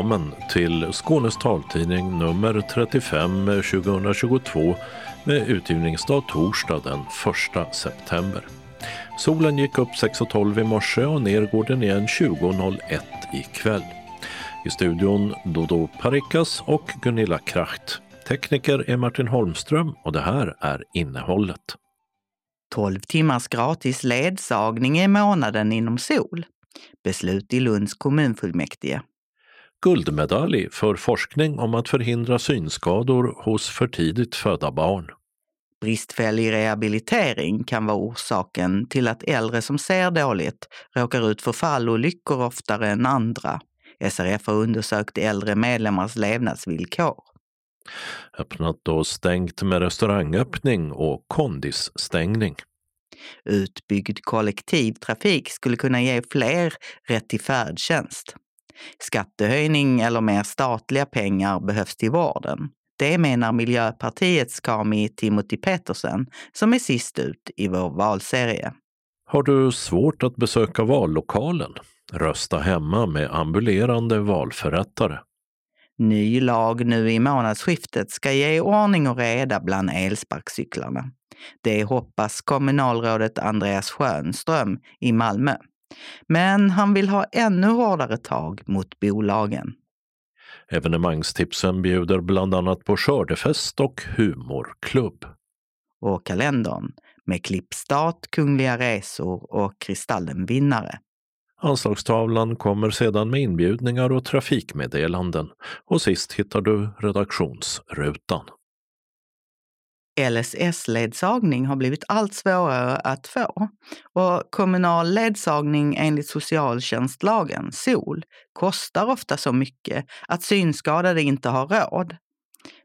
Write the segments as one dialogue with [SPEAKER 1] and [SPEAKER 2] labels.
[SPEAKER 1] Välkommen till Skånes taltidning nummer 35 2022 med utgivningsdag torsdag den 1 september. Solen gick upp 6.12 i morse och ner går den igen 20.01 ikväll. I studion Dodo Parikas och Gunilla Kracht. Tekniker är Martin Holmström och det här är innehållet.
[SPEAKER 2] 12 timmars gratis ledsagning i månaden inom SOL. Beslut i Lunds kommunfullmäktige.
[SPEAKER 1] Guldmedalj för forskning om att förhindra synskador hos för tidigt födda barn.
[SPEAKER 2] Bristfällig rehabilitering kan vara orsaken till att äldre som ser dåligt råkar ut för fallolyckor oftare än andra. SRF har undersökt äldre medlemmars levnadsvillkor.
[SPEAKER 1] Öppnat och stängt med restaurangöppning och kondisstängning.
[SPEAKER 2] Utbyggd kollektivtrafik skulle kunna ge fler rätt till färdtjänst. Skattehöjning eller mer statliga pengar behövs till vården. Det menar Miljöpartiets Kami Timothy Petersen som är sist ut i vår valserie.
[SPEAKER 1] Har du svårt att besöka vallokalen? Rösta hemma med ambulerande valförrättare.
[SPEAKER 2] Ny lag nu i månadsskiftet ska ge ordning och reda bland elsparkcyklarna. Det hoppas kommunalrådet Andreas Schönström i Malmö. Men han vill ha ännu hårdare tag mot bolagen.
[SPEAKER 1] Evenemangstipsen bjuder bland annat på skördefest och humorklubb.
[SPEAKER 2] Och kalendern med klippstart, kungliga resor och Kristallenvinnare.
[SPEAKER 1] Anslagstavlan kommer sedan med inbjudningar och trafikmeddelanden och sist hittar du redaktionsrutan.
[SPEAKER 2] LSS-ledsagning har blivit allt svårare att få och kommunal ledsagning enligt socialtjänstlagen, SOL, kostar ofta så mycket att synskadade inte har råd.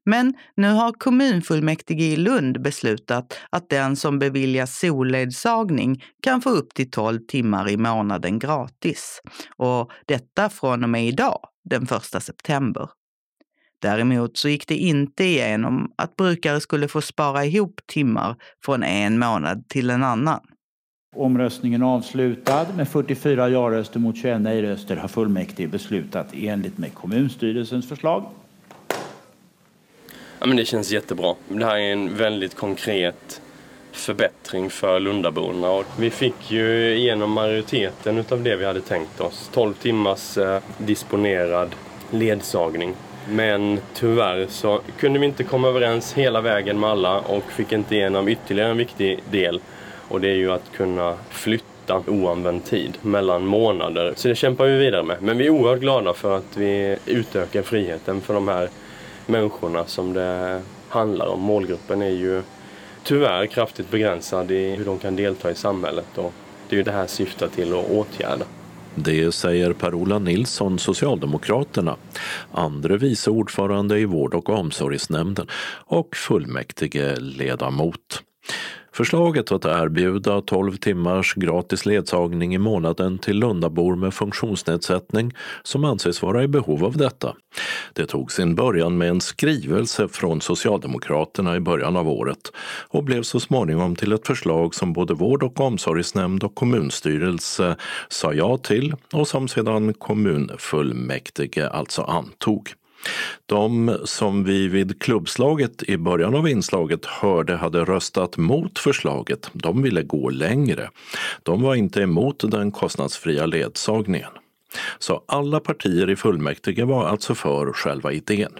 [SPEAKER 2] Men nu har kommunfullmäktige i Lund beslutat att den som beviljas solledsagning kan få upp till 12 timmar i månaden gratis. Och detta från och med idag, den 1 september. Däremot så gick det inte igenom att brukare skulle få spara ihop timmar från en månad till en annan.
[SPEAKER 3] Omröstningen avslutad med 44 ja-röster mot 21 nej-röster har fullmäktige beslutat enligt med kommunstyrelsens förslag.
[SPEAKER 4] Ja, men det känns jättebra. Det här är en väldigt konkret förbättring för Lundaborna. Och vi fick ju igenom majoriteten av det vi hade tänkt oss. 12 timmars eh, disponerad ledsagning men tyvärr så kunde vi inte komma överens hela vägen med alla och fick inte igenom ytterligare en viktig del. Och det är ju att kunna flytta oanvänd tid mellan månader. Så det kämpar vi vidare med. Men vi är oerhört glada för att vi utökar friheten för de här människorna som det handlar om. Målgruppen är ju tyvärr kraftigt begränsad i hur de kan delta i samhället och det är ju det här syftar till att åtgärda.
[SPEAKER 1] Det säger Per-Ola Nilsson, Socialdemokraterna, andre vice ordförande i vård och omsorgsnämnden och fullmäktige ledamot. Förslaget att erbjuda 12 timmars gratis ledsagning i månaden till Lundabor med funktionsnedsättning som anses vara i behov av detta. Det tog sin början med en skrivelse från Socialdemokraterna i början av året och blev så småningom till ett förslag som både vård och omsorgsnämnd och kommunstyrelse sa ja till och som sedan kommunfullmäktige alltså antog. De som vi vid klubbslaget i början av inslaget hörde hade röstat mot förslaget, de ville gå längre. De var inte emot den kostnadsfria ledsagningen. Så alla partier i fullmäktige var alltså för själva idén.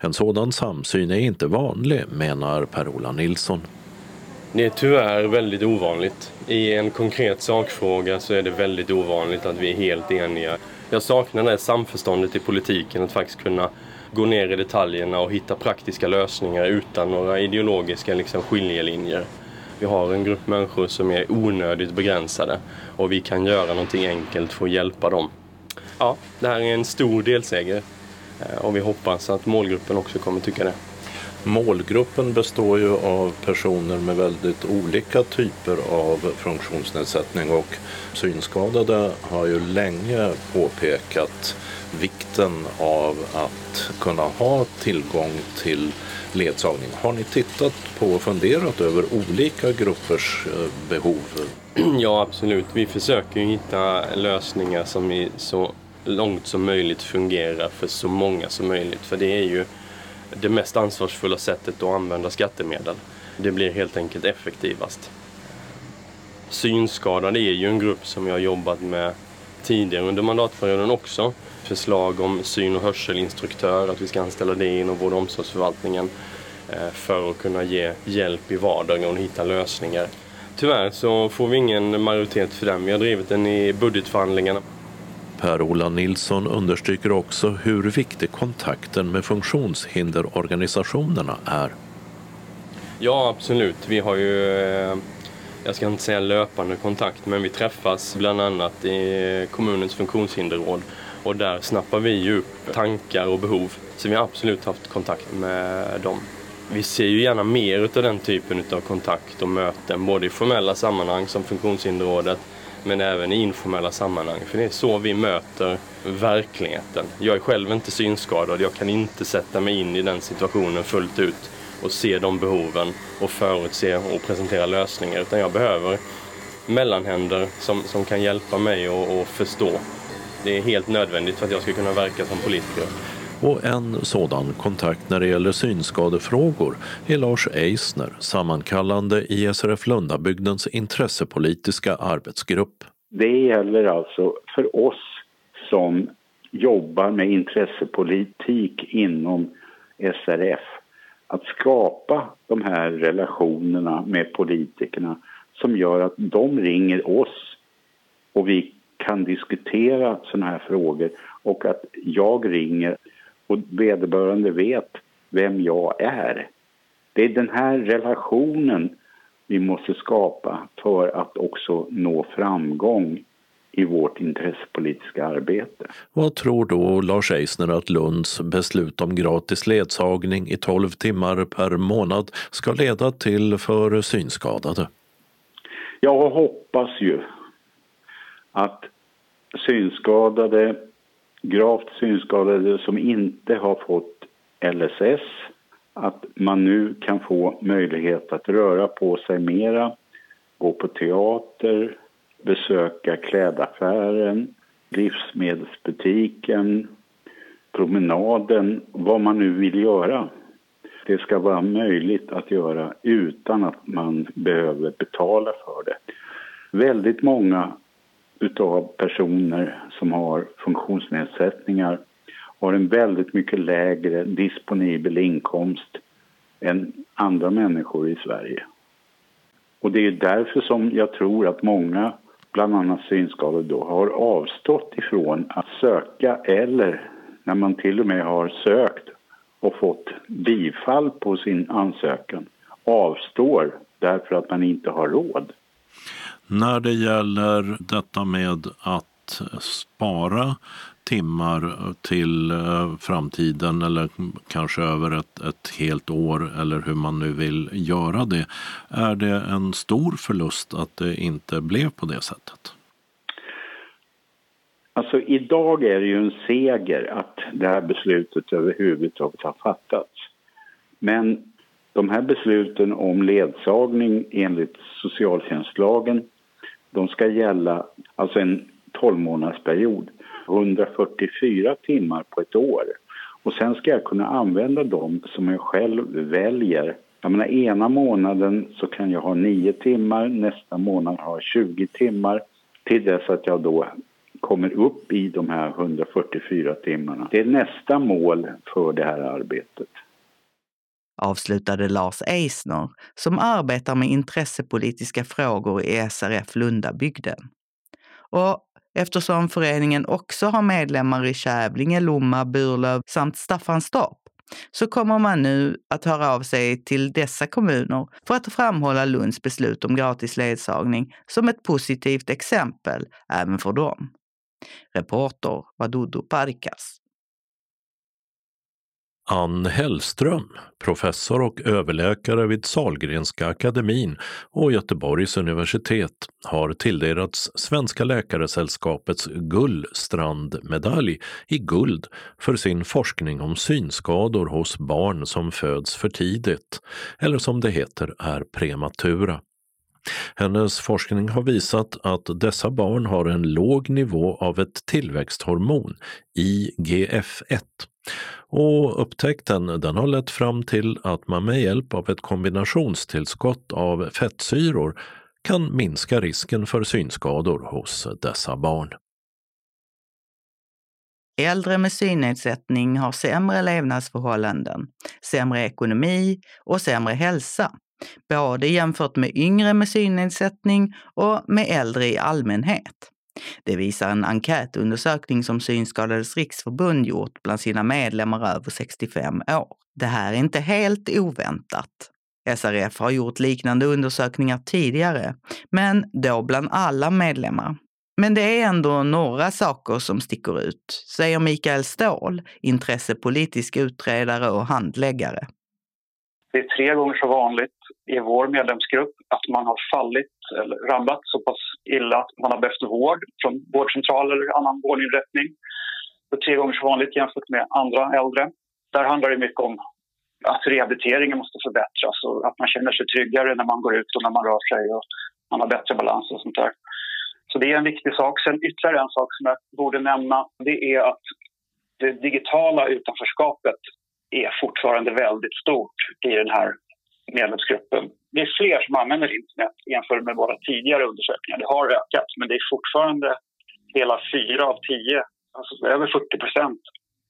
[SPEAKER 1] En sådan samsyn är inte vanlig, menar Per-Ola Nilsson.
[SPEAKER 4] Det är tyvärr väldigt ovanligt. I en konkret sakfråga så är det väldigt ovanligt att vi är helt eniga. Jag saknar det samförståndet i politiken, att faktiskt kunna gå ner i detaljerna och hitta praktiska lösningar utan några ideologiska liksom, skiljelinjer. Vi har en grupp människor som är onödigt begränsade och vi kan göra någonting enkelt för att hjälpa dem. Ja, det här är en stor delseger eh, och vi hoppas att målgruppen också kommer tycka det.
[SPEAKER 1] Målgruppen består ju av personer med väldigt olika typer av funktionsnedsättning och synskadade har ju länge påpekat vikten av att kunna ha tillgång till ledsagning. Har ni tittat på och funderat över olika gruppers eh, behov?
[SPEAKER 4] Ja, absolut. Vi försöker hitta lösningar som är så långt som möjligt fungerar för så många som möjligt. För det är ju det mest ansvarsfulla sättet att använda skattemedel. Det blir helt enkelt effektivast. Synskadade är ju en grupp som jag har jobbat med tidigare under mandatperioden också. Förslag om syn och hörselinstruktör, att vi ska anställa det inom vård och omsorgsförvaltningen eh, för att kunna ge hjälp i vardagen och hitta lösningar. Tyvärr så får vi ingen majoritet för den. Vi har drivit den i budgetförhandlingarna.
[SPEAKER 1] Per-Ola Nilsson understryker också hur viktig kontakten med funktionshinderorganisationerna är.
[SPEAKER 4] Ja, absolut. Vi har ju, eh, jag ska inte säga löpande kontakt, men vi träffas bland annat i kommunens funktionshinderråd och där snappar vi ju upp tankar och behov. Så vi har absolut haft kontakt med dem. Vi ser ju gärna mer av den typen av kontakt och möten, både i formella sammanhang som Funktionshinderrådet, men även i informella sammanhang. För det är så vi möter verkligheten. Jag är själv inte synskadad, jag kan inte sätta mig in i den situationen fullt ut och se de behoven och förutse och presentera lösningar. Utan jag behöver mellanhänder som, som kan hjälpa mig att förstå. Det är helt nödvändigt för att jag ska kunna verka som politiker.
[SPEAKER 1] Och en sådan kontakt när det gäller synskadefrågor är Lars Eisner, sammankallande i SRF Lundabygdens intressepolitiska arbetsgrupp.
[SPEAKER 5] Det gäller alltså för oss som jobbar med intressepolitik inom SRF att skapa de här relationerna med politikerna som gör att de ringer oss och vi kan diskutera sådana här frågor och att jag ringer och vederbörande vet vem jag är. Det är den här relationen vi måste skapa för att också nå framgång i vårt intressepolitiska arbete.
[SPEAKER 1] Vad tror då Lars Eisner att Lunds beslut om gratis ledsagning i 12 timmar per månad ska leda till för synskadade?
[SPEAKER 5] Jag hoppas ju att synskadade, gravt synskadade som inte har fått LSS, att man nu kan få möjlighet att röra på sig mera, gå på teater, besöka klädaffären, livsmedelsbutiken, promenaden, vad man nu vill göra. Det ska vara möjligt att göra utan att man behöver betala för det. Väldigt många utav personer som har funktionsnedsättningar har en väldigt mycket lägre disponibel inkomst än andra människor i Sverige. Och det är därför som jag tror att många, bland annat synskadade, då, har avstått ifrån att söka eller när man till och med har sökt och fått bifall på sin ansökan avstår därför att man inte har råd.
[SPEAKER 1] När det gäller detta med att spara timmar till eh, framtiden eller kanske över ett, ett helt år eller hur man nu vill göra det. Är det en stor förlust att det inte blev på det sättet?
[SPEAKER 5] Alltså idag är det ju en seger att det här beslutet överhuvudtaget har fattats. Men de här besluten om ledsagning enligt socialtjänstlagen de ska gälla alltså en 12 månadersperiod, 144 timmar på ett år. Och sen ska jag kunna använda dem som jag själv väljer. Jag menar, ena månaden så kan jag ha 9 timmar, nästa månad ha 20 timmar till dess att jag då kommer upp i de här 144 timmarna. Det är nästa mål för det här arbetet
[SPEAKER 2] avslutade Lars Eisner som arbetar med intressepolitiska frågor i SRF Lundabygden. Och eftersom föreningen också har medlemmar i Kävlinge, Lomma, Burlöv samt Staffanstorp så kommer man nu att höra av sig till dessa kommuner för att framhålla Lunds beslut om gratis ledsagning som ett positivt exempel även för dem. Reporter var Dodo Parikas.
[SPEAKER 1] Ann Hellström, professor och överläkare vid Salgrenska akademin och Göteborgs universitet, har tilldelats Svenska Läkaresällskapets Gullstrandmedalj i guld för sin forskning om synskador hos barn som föds för tidigt, eller som det heter är prematura. Hennes forskning har visat att dessa barn har en låg nivå av ett tillväxthormon, IGF-1. Och upptäckten den har lett fram till att man med hjälp av ett kombinationstillskott av fettsyror kan minska risken för synskador hos dessa barn.
[SPEAKER 2] Äldre med synnedsättning har sämre levnadsförhållanden, sämre ekonomi och sämre hälsa, både jämfört med yngre med synnedsättning och med äldre i allmänhet. Det visar en enkätundersökning som Synskadades riksförbund gjort bland sina medlemmar över 65 år. Det här är inte helt oväntat. SRF har gjort liknande undersökningar tidigare, men då bland alla medlemmar. Men det är ändå några saker som sticker ut, säger Mikael Ståhl, intressepolitisk utredare och handläggare.
[SPEAKER 6] Det är tre gånger så vanligt i vår medlemsgrupp att man har fallit eller ramlat så pass illa att man har behövt vård från vårdcentral eller annan vårdinrättning. Det är tre gånger så vanligt jämfört med andra äldre. Där handlar det mycket om att rehabiliteringen måste förbättras och att man känner sig tryggare när man går ut och när man rör sig och man har bättre balans och sånt där. Så det är en viktig sak. Sen ytterligare en sak som jag borde nämna det är att det digitala utanförskapet är fortfarande väldigt stort i den här medlemsgruppen. Det är fler som använder internet jämfört med våra tidigare undersökningar. Det har ökat, men det är fortfarande hela fyra av tio, alltså över 40 procent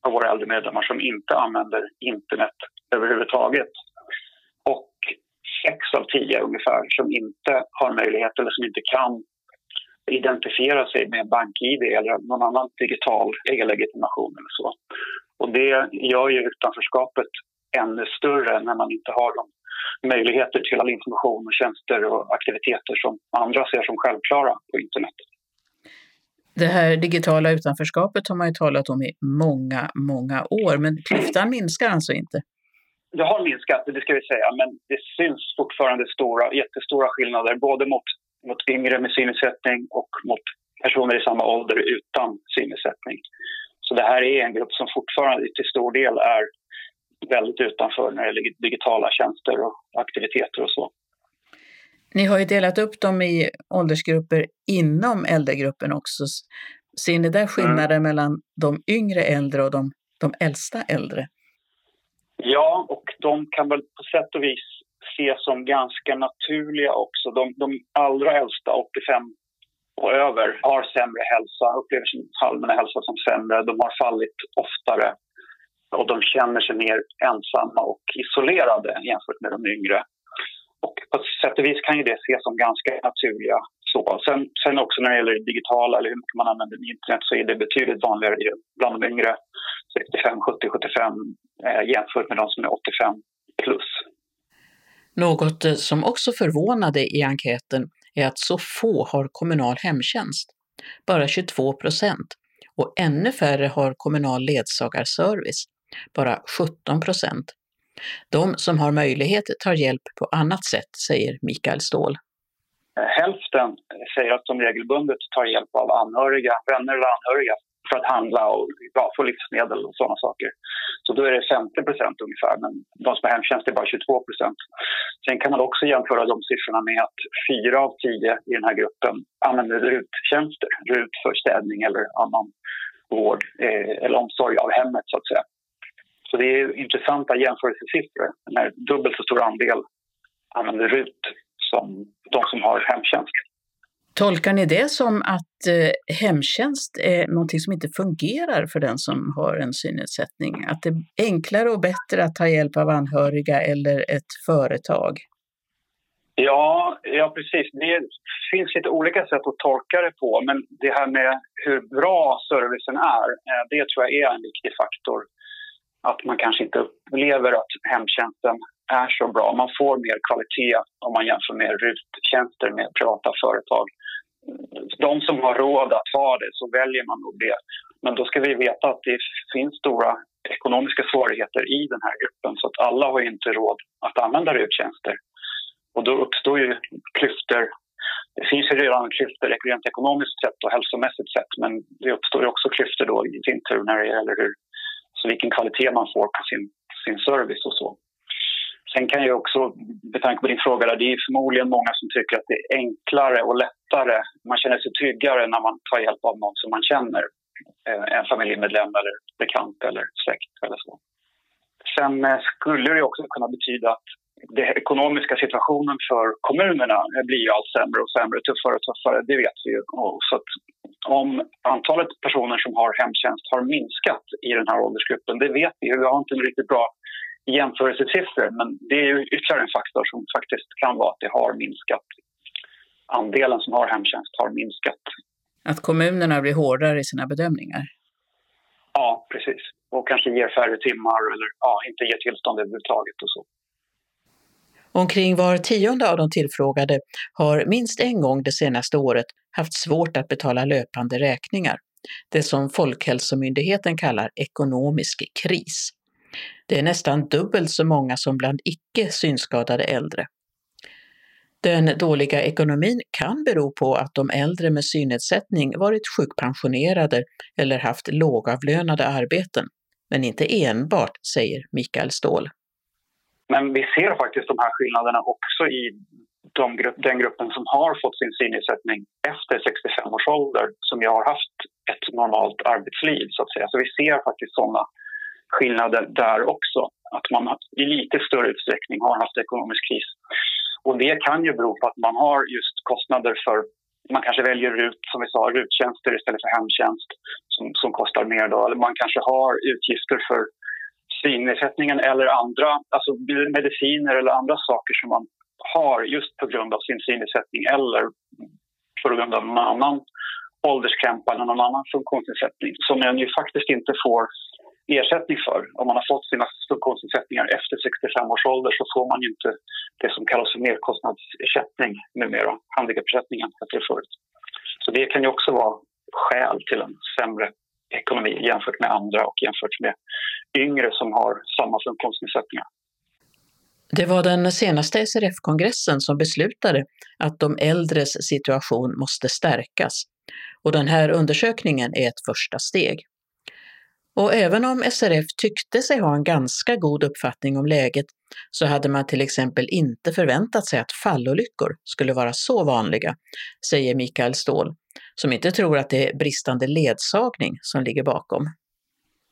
[SPEAKER 6] av våra äldre medlemmar som inte använder internet överhuvudtaget. Och sex av tio ungefär som inte har möjlighet eller som inte kan identifiera sig med bank-id eller någon annan digital e-legitimation eller så. Och det gör ju utanförskapet ännu större när man inte har de möjligheter till all information och tjänster och aktiviteter som andra ser som självklara på internet.
[SPEAKER 7] Det här digitala utanförskapet har man ju talat om i många, många år, men klyftan minskar alltså inte?
[SPEAKER 6] Det har minskat, det ska vi säga, men det syns fortfarande stora, jättestora skillnader både mot, mot yngre med synnedsättning och mot personer i samma ålder utan synnedsättning. Så det här är en grupp som fortfarande till stor del är väldigt utanför när det gäller digitala tjänster och aktiviteter och så.
[SPEAKER 7] Ni har ju delat upp dem i åldersgrupper inom äldregruppen också. Ser ni där skillnader mm. mellan de yngre äldre och de, de äldsta äldre?
[SPEAKER 6] Ja, och de kan väl på sätt och vis ses som ganska naturliga också. De, de allra äldsta, 85 och över har sämre hälsa, upplever sin allmänna hälsa som sämre. De har fallit oftare och de känner sig mer ensamma och isolerade jämfört med de yngre. Och på sätt och vis kan ju det ses som ganska naturliga. Så. Sen, sen också när det gäller det digitala eller hur mycket man använder internet så är det betydligt vanligare bland de yngre 65, 70, 75 eh, jämfört med de som är 85 plus.
[SPEAKER 7] Något eh, som också förvånade i enkäten är att så få har kommunal hemtjänst, bara 22 procent, och ännu färre har kommunal ledsagarservice, bara 17 procent. De som har möjlighet tar hjälp på annat sätt, säger Mikael Ståhl.
[SPEAKER 6] Hälften säger att de regelbundet tar hjälp av anhöriga, vänner eller anhöriga för att handla och ja, få livsmedel och sådana saker. Så då är det 50 procent ungefär, men de som har hemtjänst är bara 22 procent. Sen kan man också jämföra de siffrorna med att fyra av tio i den här gruppen använder RUT-tjänster, RUT för städning eller annan vård eh, eller omsorg av hemmet så att säga. Så det är intressanta jämförelsesiffror när dubbelt så stor andel använder RUT som de som har hemtjänst.
[SPEAKER 7] Tolkar ni det som att eh, hemtjänst är någonting som inte fungerar för den som har en synnedsättning? Att det är enklare och bättre att ta hjälp av anhöriga eller ett företag?
[SPEAKER 6] Ja, ja precis. Det finns lite olika sätt att tolka det på. Men det här med hur bra servicen är, eh, det tror jag är en viktig faktor. Att man kanske inte upplever att hemtjänsten är så bra. Man får mer kvalitet om man jämför med RUT-tjänster med privata företag de som har råd att ha det så väljer man nog det. Men då ska vi veta att det finns stora ekonomiska svårigheter i den här gruppen så att alla har inte råd att använda RUT-tjänster. Och då uppstår ju klyftor. Det finns ju redan klyftor rent ekonomiskt sett och hälsomässigt sett men det uppstår ju också klyftor då i sin tur när det gäller hur, så vilken kvalitet man får på sin, sin service och så. Sen kan jag också, med tanke på din fråga, där, det är förmodligen många som tycker att det är enklare och lättare. Man känner sig tryggare när man tar hjälp av någon som man känner. Eh, en familjemedlem eller bekant eller släkt eller så. Sen eh, skulle det också kunna betyda att den ekonomiska situationen för kommunerna blir ju allt sämre och sämre, tuffare och tuffare, det vet vi ju. Så att om antalet personer som har hemtjänst har minskat i den här åldersgruppen, det vet vi ju. Vi har inte en riktigt bra jämförelsesiffror, men det är ju ytterligare en faktor som faktiskt kan vara att det har minskat. Andelen som har hemtjänst har minskat.
[SPEAKER 7] Att kommunerna blir hårdare i sina bedömningar?
[SPEAKER 6] Ja, precis. Och kanske ger färre timmar eller ja, inte ger tillstånd överhuvudtaget och så.
[SPEAKER 7] Omkring var tionde av de tillfrågade har minst en gång det senaste året haft svårt att betala löpande räkningar, det som Folkhälsomyndigheten kallar ekonomisk kris. Det är nästan dubbelt så många som bland icke synskadade äldre. Den dåliga ekonomin kan bero på att de äldre med synnedsättning varit sjukpensionerade eller haft lågavlönade arbeten, men inte enbart, säger Mikael Ståhl.
[SPEAKER 6] Men vi ser faktiskt de här skillnaderna också i de grupp, den gruppen som har fått sin synnedsättning efter 65 års ålder som ju har haft ett normalt arbetsliv. så att säga. Så vi ser faktiskt sådana skillnader där också. Att man i lite större utsträckning har haft ekonomisk kris. Och det kan ju bero på att man har just kostnader för man kanske väljer RUT, som vi sa, RUT-tjänster istället för hemtjänst som, som kostar mer. Då. Eller man kanske har utgifter för synnedsättningen eller andra, alltså mediciner eller andra saker som man har just på grund av sin synnedsättning eller på grund av någon annan ålderskrämpa eller någon annan funktionsnedsättning som man ju faktiskt inte får ersättning för. Om man har fått sina funktionsnedsättningar efter 65 års ålder så får man ju inte det som kallas för merkostnadsersättning numera, handikappersättningen hette det förut. Så det kan ju också vara skäl till en sämre ekonomi jämfört med andra och jämfört med yngre som har samma funktionsnedsättningar.
[SPEAKER 7] Det var den senaste SRF-kongressen som beslutade att de äldres situation måste stärkas och den här undersökningen är ett första steg. Och även om SRF tyckte sig ha en ganska god uppfattning om läget så hade man till exempel inte förväntat sig att fallolyckor skulle vara så vanliga, säger Mikael Ståhl, som inte tror att det är bristande ledsagning som ligger bakom.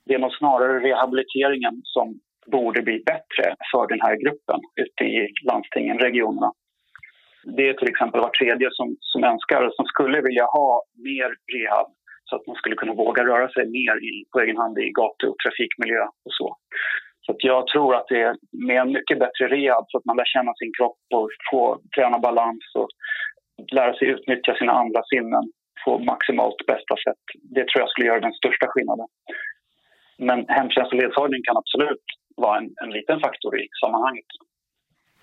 [SPEAKER 6] Det är nog snarare rehabiliteringen som borde bli bättre för den här gruppen ute i landstingen, regionerna. Det är till exempel var tredje som, som önskar, som skulle vilja ha mer rehab så att man skulle kunna våga röra sig mer i, på egen hand i gatu och trafikmiljö och så. Så att jag tror att det är med en mycket bättre rehab så att man lär känna sin kropp och få träna balans och lära sig utnyttja sina andra sinnen på maximalt bästa sätt. Det tror jag skulle göra den största skillnaden. Men hemtjänst och ledsagning kan absolut vara en, en liten faktor i sammanhanget.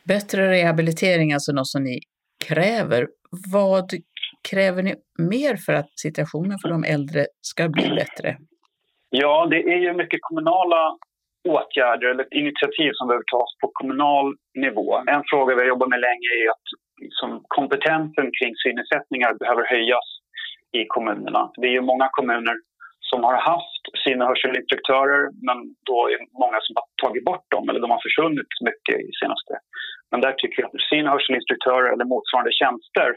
[SPEAKER 7] Bättre rehabilitering, alltså något som ni kräver. Vad kräver ni mer för att situationen för de äldre ska bli bättre?
[SPEAKER 6] Ja, det är ju mycket kommunala åtgärder eller initiativ som behöver tas på kommunal nivå. En fråga vi har jobbat med länge är att liksom, kompetensen kring synnedsättningar behöver höjas i kommunerna. Det är ju många kommuner som har haft syn och hörselinstruktörer men då är det många som har tagit bort dem eller de har försvunnit mycket i senaste. Men där tycker jag att syn och hörselinstruktörer eller motsvarande tjänster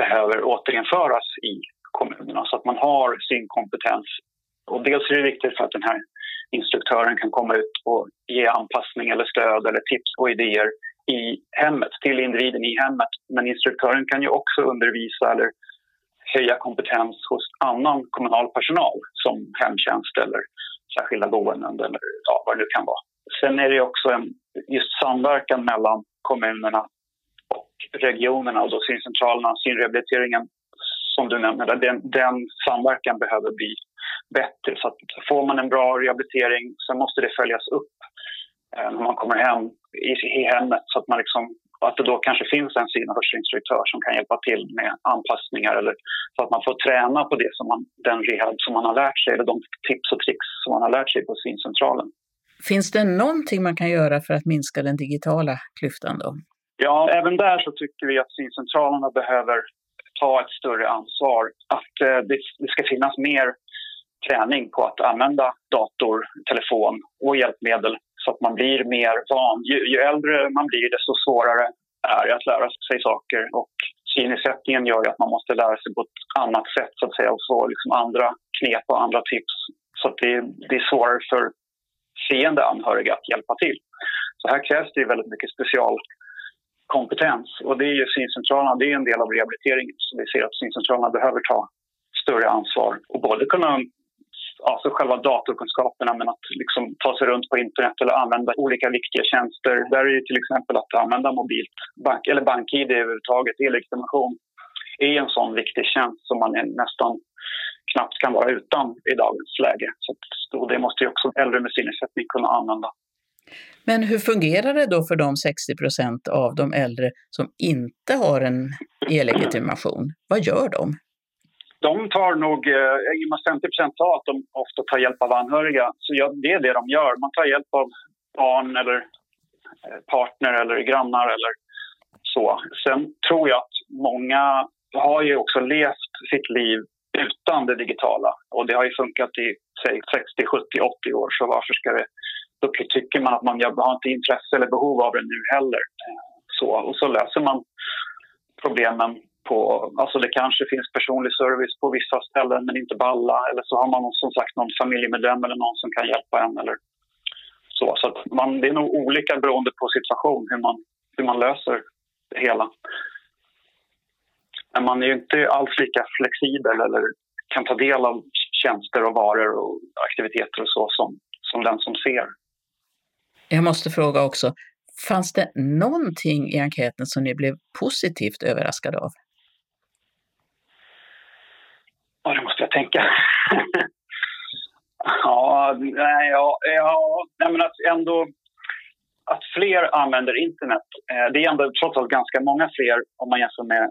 [SPEAKER 6] behöver återinföras i kommunerna så att man har sin kompetens. Och dels är det viktigt för att den här instruktören kan komma ut och ge anpassning eller stöd eller tips och idéer i hemmet, till individen i hemmet. Men instruktören kan ju också undervisa eller höja kompetens hos annan kommunal personal som hemtjänst eller särskilda boenden eller ja, vad det nu kan vara. Sen är det också en just samverkan mellan kommunerna och regionerna och då syncentralerna, synrehabiliteringen som du nämnde, den, den samverkan behöver bli bättre. Så att får man en bra rehabilitering så måste det följas upp när man kommer hem i, i hemmet så att man liksom att det då kanske finns en syn och hörselinstruktör som kan hjälpa till med anpassningar eller så att man får träna på det som man, den rehab som man har lärt sig eller de tips och tricks som man har lärt sig på syncentralen.
[SPEAKER 7] Finns det någonting man kan göra för att minska den digitala klyftan då?
[SPEAKER 6] Ja, även där så tycker vi att syncentralerna behöver ta ett större ansvar. Att eh, det, det ska finnas mer träning på att använda dator, telefon och hjälpmedel så att man blir mer van. Ju, ju äldre man blir desto svårare är det att lära sig saker och synnedsättningen gör ju att man måste lära sig på ett annat sätt så att säga och få liksom andra knep och andra tips. Så att det, det är svårare för seende anhöriga att hjälpa till. Så här krävs det väldigt mycket specialkompetens och det är ju syncentralerna, det är en del av rehabiliteringen. Så vi ser att syncentralerna behöver ta större ansvar och både kunna alltså själva datorkunskaperna men att liksom ta sig runt på internet eller använda olika viktiga tjänster. Där är ju till exempel att använda mobilt bank eller bank-id överhuvudtaget, e-legitimation är en sån viktig tjänst som man nästan knappt kan vara utan i dagens läge. Så det måste ju också äldre med synnedsättning kunna använda.
[SPEAKER 7] Men hur fungerar det då för de 60 procent av de äldre som inte har en e-legitimation? Vad gör de?
[SPEAKER 6] De tar nog, eh, i och med 50 sa att de ofta tar hjälp av anhöriga, så det är det de gör. Man tar hjälp av barn eller eh, partner eller grannar eller så. Sen tror jag att många har ju också levt sitt liv utan det digitala. Och det har ju funkat i säg, 60, 70, 80 år, så varför ska det... Då tycker man att man har inte intresse eller behov av det nu heller. Eh, så, och så löser man problemen på... Alltså det kanske finns personlig service på vissa ställen, men inte på alla. Eller så har man som sagt någon familjemedlem eller någon som kan hjälpa en. Eller så så man, det är nog olika beroende på situation hur man, hur man löser det hela. Men man är ju inte alls lika flexibel eller kan ta del av tjänster och varor och aktiviteter och så som, som den som ser.
[SPEAKER 7] Jag måste fråga också, fanns det någonting i enkäten som ni blev positivt överraskade av?
[SPEAKER 6] Ja, det måste jag tänka. ja, nej, ja, ja, nej, men att ändå att fler använder internet. Eh, det är ändå trots allt ganska många fler om man jämför med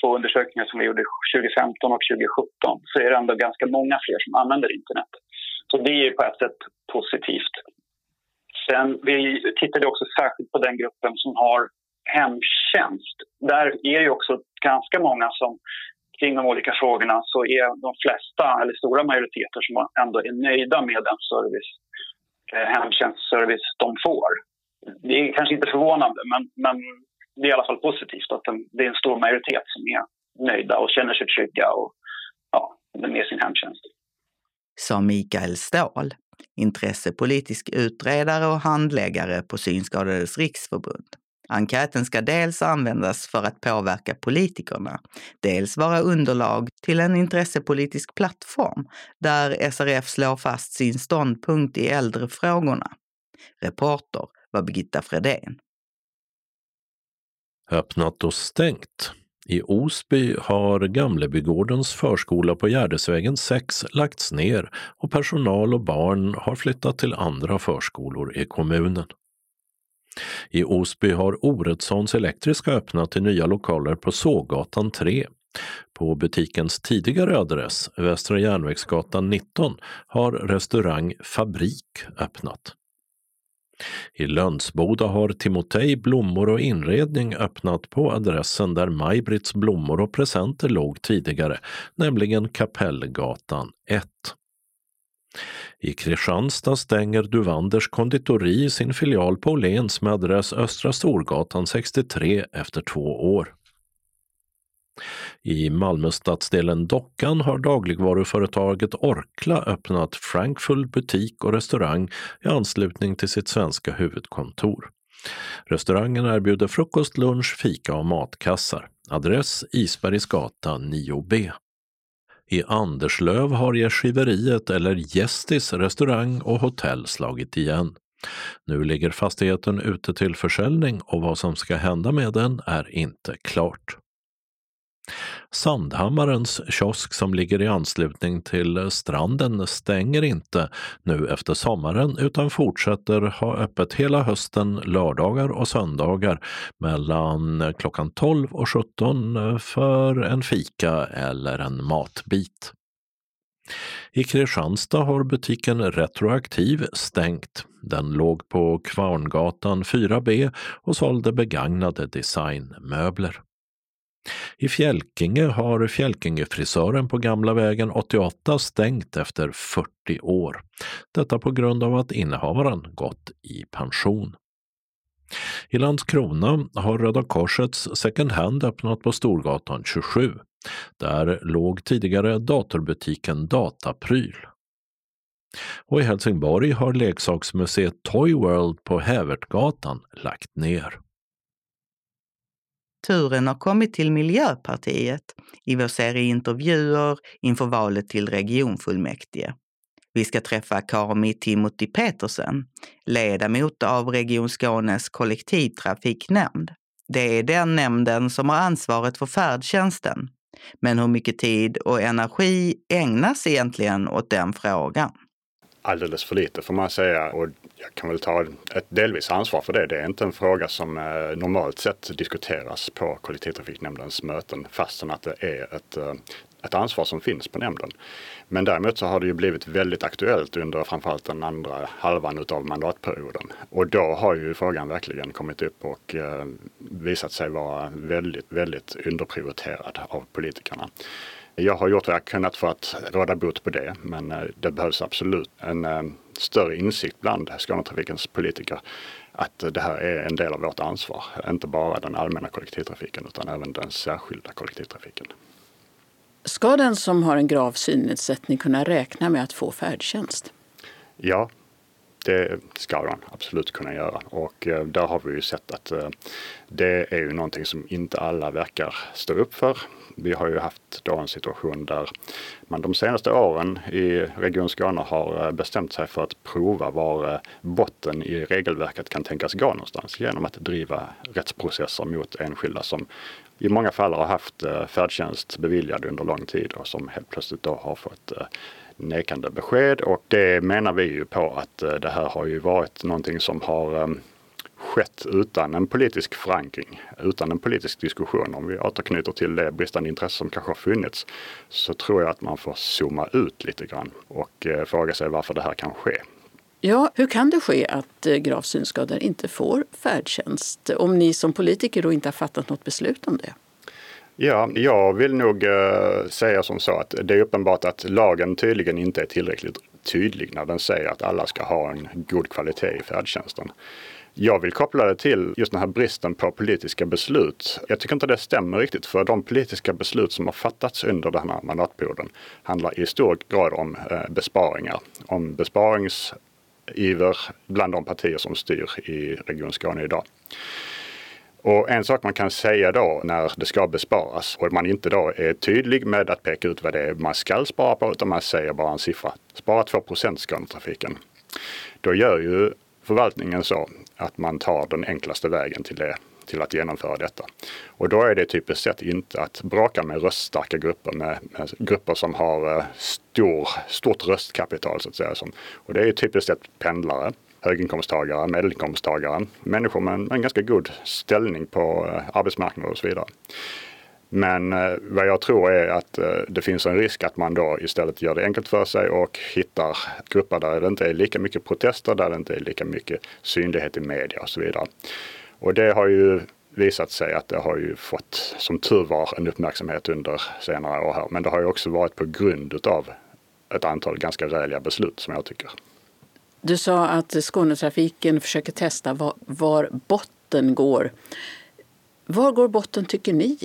[SPEAKER 6] två undersökningar som vi gjorde 2015 och 2017 så är det ändå ganska många fler som använder internet. Så det är på ett sätt positivt. Sen vi tittade också särskilt på den gruppen som har hemtjänst. Där är det också ganska många som kring de olika frågorna så är de flesta, eller stora majoriteter, som ändå är nöjda med den service, eh, hemtjänstservice de får. Det är kanske inte förvånande, men, men det är i alla fall positivt att det är en stor majoritet som är nöjda och känner sig trygga och ja, med sin hemtjänst.
[SPEAKER 2] Sa Mikael Ståhl, intressepolitisk utredare och handläggare på Synskadades riksförbund. Enkäten ska dels användas för att påverka politikerna, dels vara underlag till en intressepolitisk plattform där SRF slår fast sin ståndpunkt i äldrefrågorna. Reporter var Birgitta Fredén.
[SPEAKER 1] Öppnat och stängt. I Osby har Gamlebygårdens förskola på Gärdesvägen 6 lagts ner och personal och barn har flyttat till andra förskolor i kommunen. I Osby har Oredssons Elektriska öppnat i nya lokaler på Sågatan 3. På butikens tidigare adress, Västra Järnvägsgatan 19, har restaurang Fabrik öppnat. I Lönsboda har Timotej Blommor och inredning öppnat på adressen där Maj-Britts blommor och presenter låg tidigare, nämligen Kapellgatan 1. I Kristianstad stänger Duvanders konditori sin filial på Åhléns med adress Östra Storgatan 63 efter två år. I Malmö-stadsdelen Dockan har dagligvaruföretaget Orkla öppnat Frankfull butik och restaurang i anslutning till sitt svenska huvudkontor. Restaurangen erbjuder frukost, lunch, fika och matkassar. Adress Isbergsgatan 9B. I Anderslöv har Gästgiveriet eller Gästis restaurang och hotell slagit igen. Nu ligger fastigheten ute till försäljning och vad som ska hända med den är inte klart. Sandhammarens kiosk som ligger i anslutning till stranden stänger inte nu efter sommaren utan fortsätter ha öppet hela hösten lördagar och söndagar mellan klockan 12 och 17 för en fika eller en matbit. I Kristianstad har butiken Retroaktiv stängt. Den låg på Kvarngatan 4B och sålde begagnade designmöbler. I Fjälkinge har Fjälkingefrisören på Gamla vägen 88 stängt efter 40 år. Detta på grund av att innehavaren gått i pension. I Landskrona har Röda Korsets second hand öppnat på Storgatan 27. Där låg tidigare datorbutiken Datapryl. Och i Helsingborg har leksaksmuseet Toy World på Hävertgatan lagt ner.
[SPEAKER 2] Turen har kommit till Miljöpartiet i vår serie intervjuer inför valet till regionfullmäktige. Vi ska träffa Kami Timothy Petersen, ledamot av Region Skånes kollektivtrafiknämnd. Det är den nämnden som har ansvaret för färdtjänsten. Men hur mycket tid och energi ägnas egentligen åt den frågan?
[SPEAKER 8] Alldeles för lite får man säga och jag kan väl ta ett delvis ansvar för det. Det är inte en fråga som eh, normalt sett diskuteras på kollektivtrafiknämndens möten fastän att det är ett, eh, ett ansvar som finns på nämnden. Men däremot så har det ju blivit väldigt aktuellt under framförallt den andra halvan utav mandatperioden. Och då har ju frågan verkligen kommit upp och eh, visat sig vara väldigt, väldigt underprioriterad av politikerna. Jag har gjort vad jag kunnat för att råda bot på det, men eh, det behövs absolut en eh, större insikt bland Skånetrafikens politiker att det här är en del av vårt ansvar. Inte bara den allmänna kollektivtrafiken utan även den särskilda kollektivtrafiken.
[SPEAKER 7] Ska den som har en grav synnedsättning kunna räkna med att få färdtjänst?
[SPEAKER 8] Ja, det ska de absolut kunna göra och eh, där har vi ju sett att det är ju någonting som inte alla verkar stå upp för vi har ju haft då en situation där man de senaste åren i Region Skåne har eh, bestämt sig för att prova var eh, botten i regelverket kan tänkas gå någonstans genom att driva rättsprocesser mot enskilda som i många fall har haft eh, färdtjänst beviljad under lång tid och som helt plötsligt då har fått nekande besked. Och det menar vi ju på att det här har ju varit någonting som har skett utan en politisk förankring, utan en politisk diskussion. Om vi återknyter till det bristande intresse som kanske har funnits så tror jag att man får zooma ut lite grann och eh, fråga sig varför det här kan ske.
[SPEAKER 7] Ja, hur kan det ske att eh, gravt synskadade inte får färdtjänst om ni som politiker då inte har fattat något beslut om det?
[SPEAKER 8] Ja, jag vill nog uh, säga som så att det är uppenbart att lagen tydligen inte är tillräckligt tydlig när den säger att alla ska ha en god kvalitet i färdtjänsten. Jag vill koppla det till just den här bristen på politiska beslut. Jag tycker inte det stämmer riktigt för de politiska beslut som har fattats under den här mandatperioden handlar i stor grad om eh, besparingar. Om besparingsiver bland de partier som styr i Region Skåne idag. Och en sak man kan säga då när det ska besparas och man inte då är tydlig med att peka ut vad det är man ska spara på utan man säger bara en siffra. Spara 2 Skånetrafiken. Då gör ju förvaltningen så att man tar den enklaste vägen till det till att genomföra detta. Och då är det typiskt sett inte att bråka med röststarka grupper, med, med grupper som har eh, stor, stort röstkapital så att säga. Och det är typiskt sett pendlare, höginkomsttagare, medelinkomsttagare, människor med en, en ganska god ställning på eh, arbetsmarknaden och så vidare. Men eh, vad jag tror är att eh, det finns en risk att man då istället gör det enkelt för sig och hittar grupper där det inte är lika mycket protester, där det inte är lika mycket synlighet i media och så vidare. Och det har ju visat sig att det har ju fått, som tur var, en uppmärksamhet under senare år här. Men det har ju också varit på grund utav ett antal ganska räliga beslut som jag tycker.
[SPEAKER 7] Du sa att Skånetrafiken försöker testa var, var botten går. Var går botten tycker ni?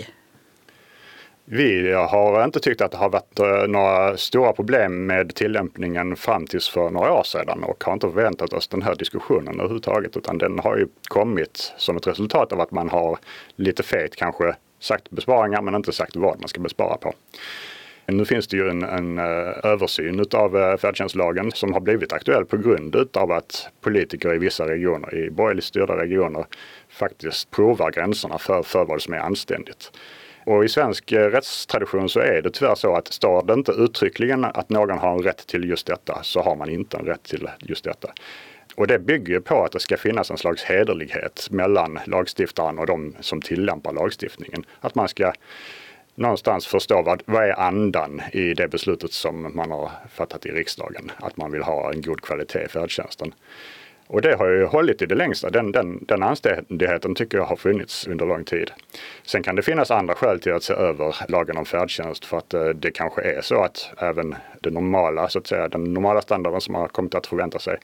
[SPEAKER 8] Vi har inte tyckt att det har varit eh, några stora problem med tillämpningen fram tills för några år sedan och har inte förväntat oss den här diskussionen överhuvudtaget utan den har ju kommit som ett resultat av att man har lite fet kanske sagt besparingar men inte sagt vad man ska bespara på. Nu finns det ju en, en eh, översyn av eh, färdtjänstlagen som har blivit aktuell på grund av att politiker i vissa regioner, i borgerligt styrda regioner, faktiskt provar gränserna för, för vad som är anständigt. Och i svensk eh, rättstradition så är det tyvärr så att står det inte uttryckligen att någon har en rätt till just detta så har man inte en rätt till just detta. Och det bygger på att det ska finnas en slags hederlighet mellan lagstiftaren och de som tillämpar lagstiftningen. Att man ska någonstans förstå vad, vad är andan i det beslutet som man har fattat i riksdagen. Att man vill ha en god kvalitet i färdtjänsten. Och det har ju hållit i det längsta. Den, den, den anständigheten tycker jag har funnits under lång tid. Sen kan det finnas andra skäl till att se över lagen om färdtjänst för att eh, det kanske är så att även det normala, så att säga, den normala standarden som man har kommit att förvänta sig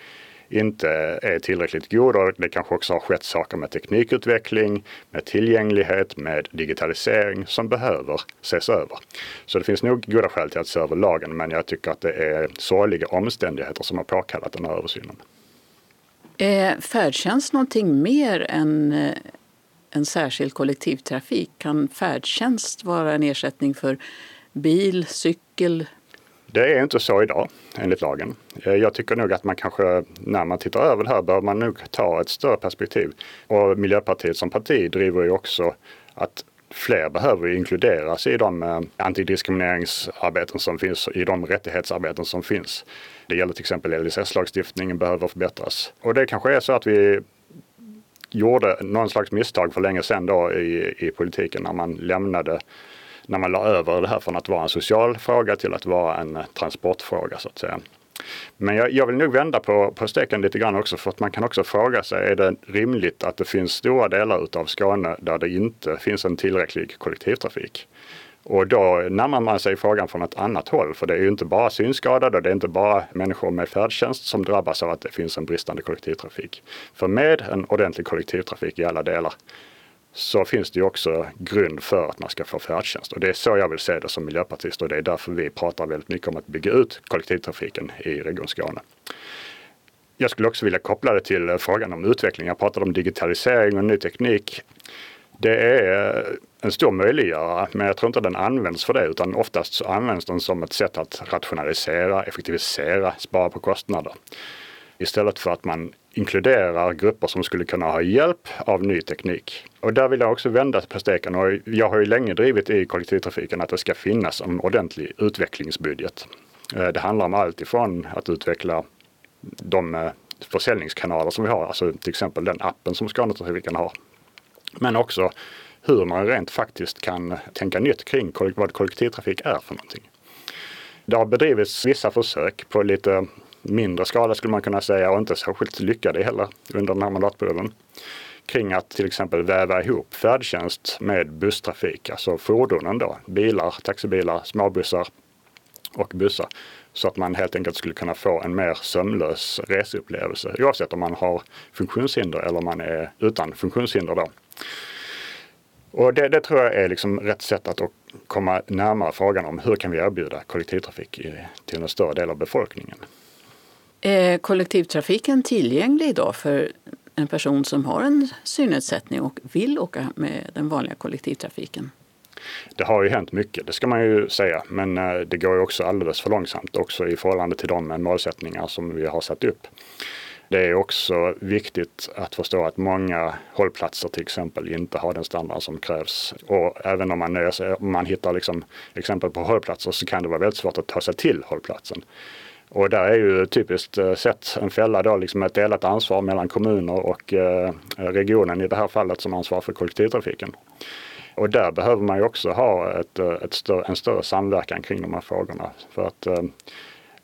[SPEAKER 8] inte är tillräckligt god och det kanske också har skett saker med teknikutveckling, med tillgänglighet, med digitalisering som behöver ses över. Så det finns nog goda skäl till att se över lagen men jag tycker att det är sorgliga omständigheter som har påkallat den här översynen.
[SPEAKER 7] Är färdtjänst någonting mer än eh, en särskild kollektivtrafik? Kan färdtjänst vara en ersättning för bil, cykel,
[SPEAKER 8] det är inte så idag enligt lagen. Eh, jag tycker nog att man kanske när man tittar över det här bör man nog ta ett större perspektiv. Och Miljöpartiet som parti driver ju också att fler behöver inkluderas i de antidiskrimineringsarbeten som finns, i de rättighetsarbeten som finns. Det gäller till exempel LSS-lagstiftningen behöver förbättras. Och det kanske är så att vi gjorde någon slags misstag för länge sedan då i, i politiken när man lämnade när man la över det här från att vara en social fråga till att vara en eh, transportfråga så att säga. Men jag, jag, vill nog vända på, på steken lite grann också för att man kan också fråga sig, är det rimligt att det finns stora delar utav Skåne där det inte finns en tillräcklig kollektivtrafik? Och då närmar man sig frågan från ett annat håll, för det är ju inte bara synskadade, och det är inte bara människor med färdtjänst som drabbas av att det finns en bristande kollektivtrafik. För med en ordentlig kollektivtrafik i alla delar så finns det ju också grund för att man ska få färdtjänst. Och det är så jag vill se det som miljöpartist och det är därför vi pratar väldigt mycket om att bygga ut kollektivtrafiken i Region Skåne. Jag skulle också vilja koppla det till frågan om utveckling. Jag pratade om digitalisering och ny teknik. Det är en stor möjliggörare, men jag tror inte den används för det, utan oftast så används den som ett sätt att rationalisera, effektivisera, spara på kostnader. Istället för att man inkluderar grupper som skulle kunna ha hjälp av ny teknik. Och där vill jag också vända på steken och jag har ju länge drivit i kollektivtrafiken att det ska finnas en ordentlig utvecklingsbudget. Eh, det handlar om allt ifrån att utveckla de eh, försäljningskanaler som vi har, alltså till exempel den appen som Skånetrafiken har. Men också hur man rent faktiskt kan tänka nytt kring vad kollektivtrafik är för någonting. Det har bedrivits vissa försök på lite mindre skala skulle man kunna säga och inte särskilt lyckade heller under den här mandatperioden. Kring att till exempel väva ihop färdtjänst med busstrafik, alltså fordonen då, bilar, taxibilar, småbussar och bussar. Så att man helt enkelt skulle kunna få en mer sömlös reseupplevelse oavsett om man har funktionshinder eller om man är utan funktionshinder. Då. Och det, det, tror jag är liksom rätt sätt att komma närmare frågan om hur kan vi erbjuda kollektivtrafik i, till en större del av befolkningen.
[SPEAKER 7] Är kollektivtrafiken tillgänglig idag för en person som har en synnedsättning och vill åka med den vanliga kollektivtrafiken?
[SPEAKER 8] Det har ju hänt mycket, det ska man ju säga, men eh, det går ju också alldeles för långsamt också i förhållande till de målsättningar som vi har satt upp. Det är också viktigt att förstå att många hållplatser till exempel inte har den standard som krävs. Och även om man, nöjer sig, om man hittar liksom exempel på hållplatser så kan det vara väldigt svårt att ta sig till hållplatsen. Och där är ju typiskt eh, sett en fälla då liksom ett delat ansvar mellan kommuner och eh, regionen i det här fallet som ansvarar för kollektivtrafiken. Och där behöver man ju också ha ett, eh, ett större, en större samverkan kring de här frågorna. För att eh,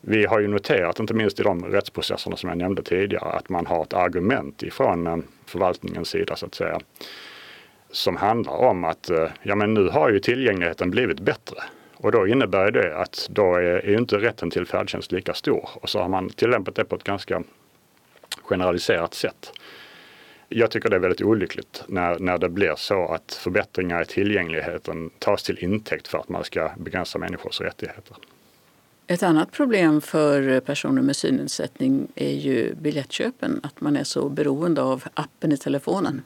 [SPEAKER 8] vi har ju noterat, inte minst i de rättsprocesserna som jag nämnde tidigare, att man har ett argument ifrån eh, förvaltningens sida så att säga. Som handlar om att ja men nu har ju tillgängligheten blivit bättre. Och då innebär det att då är, är inte rätten till färdtjänst lika stor. Och så har man tillämpat det på ett ganska generaliserat sätt. Jag tycker det är väldigt olyckligt när, när det blir så att förbättringar i tillgängligheten tas till intäkt för att man ska begränsa människors rättigheter.
[SPEAKER 7] Ett annat problem för personer med synnedsättning är ju biljettköpen, att man är så beroende av appen i telefonen.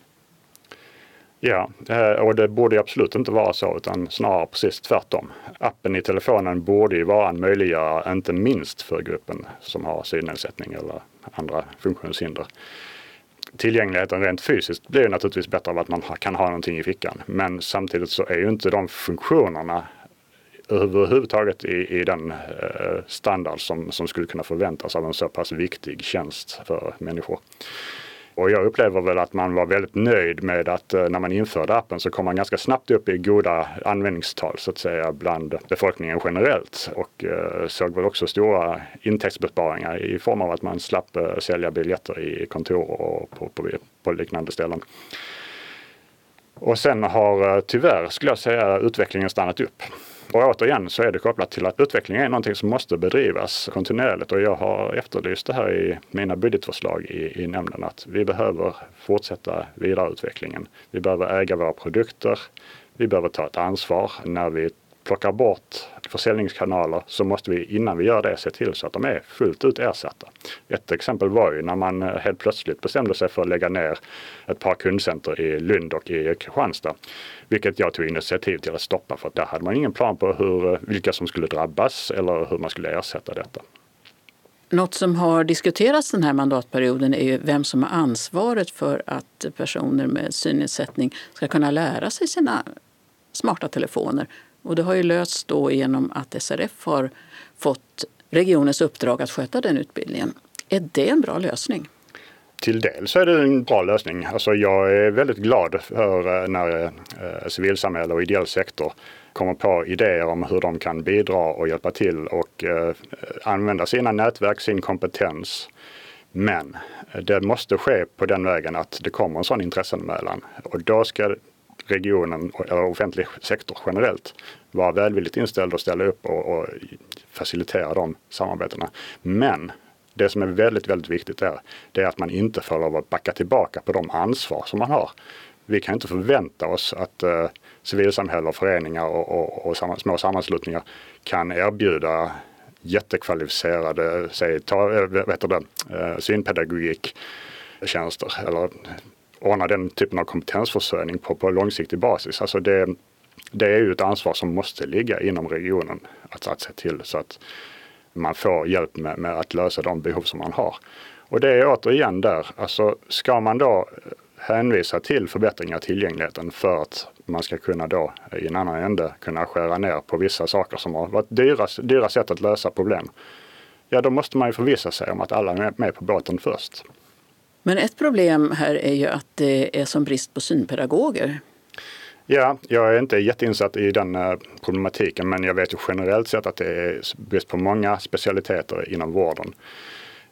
[SPEAKER 8] Ja, eh, och det borde absolut inte vara så utan snarare precis tvärtom. Appen i telefonen borde ju vara en möjliggörare, inte minst för gruppen som har synnedsättning eller andra funktionshinder. Tillgängligheten rent fysiskt blir naturligtvis bättre av att man kan ha någonting i fickan. Men samtidigt så är ju inte de funktionerna överhuvudtaget i, i den eh, standard som, som skulle kunna förväntas av en så pass viktig tjänst för människor. Och jag upplever väl att man var väldigt nöjd med att eh, när man införde appen så kom man ganska snabbt upp i goda användningstal så att säga bland befolkningen generellt och eh, såg väl också stora intäktsbesparingar i form av att man slapp eh, sälja biljetter i kontor och på, på, på liknande ställen. Och sen har tyvärr, skulle jag säga, utvecklingen stannat upp. Och återigen så är det kopplat till att utveckling är någonting som måste bedrivas kontinuerligt och jag har efterlyst det här i mina budgetförslag i, i nämnden att vi behöver fortsätta vidareutvecklingen. Vi behöver äga våra produkter. Vi behöver ta ett ansvar när vi plockar bort försäljningskanaler så måste vi innan vi gör det se till så att de är fullt ut ersatta. Ett exempel var ju när man eh, helt plötsligt bestämde sig för att lägga ner ett par kundcenter i Lund och i Kristianstad. Vilket jag tog initiativ till att stoppa för att där hade man ingen plan på hur, eh, vilka som skulle drabbas eller hur man skulle ersätta detta.
[SPEAKER 7] Något som har diskuterats den här mandatperioden är ju vem som har ansvaret för att personer med synnedsättning ska kunna lära sig sina smarta telefoner och det har ju lösts då genom att SRF har fått regionens uppdrag att sköta den utbildningen. Är det en bra lösning?
[SPEAKER 8] Till del så är det en bra lösning. Alltså jag är väldigt glad för eh, när eh, civilsamhälle och ideell sektor kommer på idéer om hur de kan bidra och hjälpa till och eh, använda sina nätverk, sin kompetens. Men det måste ske på den vägen att det kommer en sån intresseanmälan och då ska regionen eller offentlig sektor generellt vara välvilligt inställd och ställa upp och, och facilitera de samarbetena. Men det som är väldigt, väldigt viktigt är, det är att man inte får lov att backa tillbaka på de ansvar som man har. Vi kan inte förvänta oss att eh, civilsamhälle och föreningar och, och, och samma, små sammanslutningar kan erbjuda jättekvalificerade, säg, ta, eh, äh, vet det, synpedagogik eh, synpedagogiktjänster eller ordna den typen av kompetensförsörjning på, på långsiktig basis. Alltså det, det är ju ett ansvar som måste ligga inom regionen att, att se till så att man får hjälp med, med, att lösa de behov som man har. Och det är återigen där, alltså ska man då hänvisa till förbättringar av tillgängligheten för att man ska kunna då i en annan ände kunna skära ner på vissa saker som har varit dyra, dyra sätt att lösa problem. Ja, då måste man ju förvissa sig om att alla är med på båten först.
[SPEAKER 7] Men ett problem här är ju att det är som brist på synpedagoger.
[SPEAKER 8] Ja, jag är inte jätteinsatt i den eh, problematiken men jag vet ju generellt sett att det är brist på många specialiteter inom vården.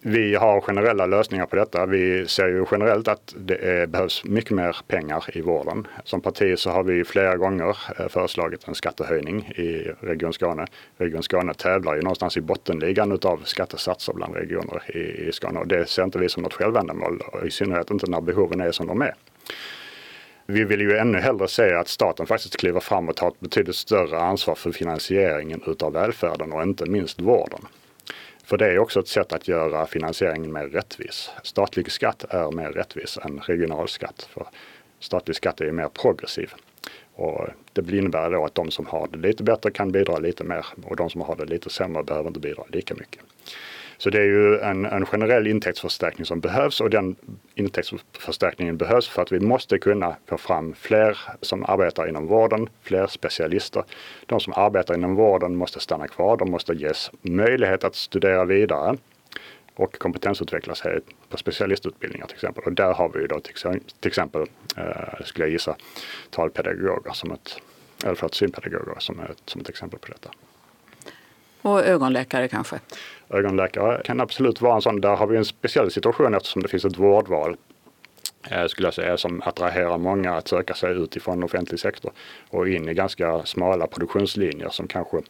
[SPEAKER 8] Vi har generella lösningar på detta. Vi ser ju generellt att det är, behövs mycket mer pengar i vården. Som parti så har vi flera gånger eh, föreslagit en skattehöjning i Region Skåne. Region Skåne tävlar ju någonstans i bottenligan utav skattesatser bland regioner i, i Skåne och det ser inte vi som något självändamål i synnerhet inte när behoven är som de är. Vi vill ju ännu hellre se att staten faktiskt kliver fram och tar ett betydligt större ansvar för finansieringen utav välfärden och inte minst vården. För det är också ett sätt att göra finansieringen mer rättvis. Statlig skatt är mer rättvis än regional skatt. För statlig skatt är mer progressiv. Och det innebär då att de som har det lite bättre kan bidra lite mer och de som har det lite sämre behöver inte bidra lika mycket. Så det är ju en, en generell intäktsförstärkning som behövs och den intäktsförstärkningen behövs för att vi måste kunna få fram fler som arbetar inom vården, fler specialister. De som arbetar inom vården måste stanna kvar, de måste ges möjlighet att studera vidare och kompetensutveckla sig på specialistutbildningar till exempel. Och där har vi ju då till, exempel, eh, skulle jag gissa, talpedagoger som ett, eller förlåt, synpedagoger som ett, som ett exempel på detta.
[SPEAKER 7] Och ögonläkare kanske?
[SPEAKER 8] Ögonläkare kan absolut vara en sån. Där har vi en speciell situation eftersom det finns ett vårdval eh, skulle jag säga, som attraherar många att söka sig utifrån offentlig sektor och in i ganska smala produktionslinjer som kanske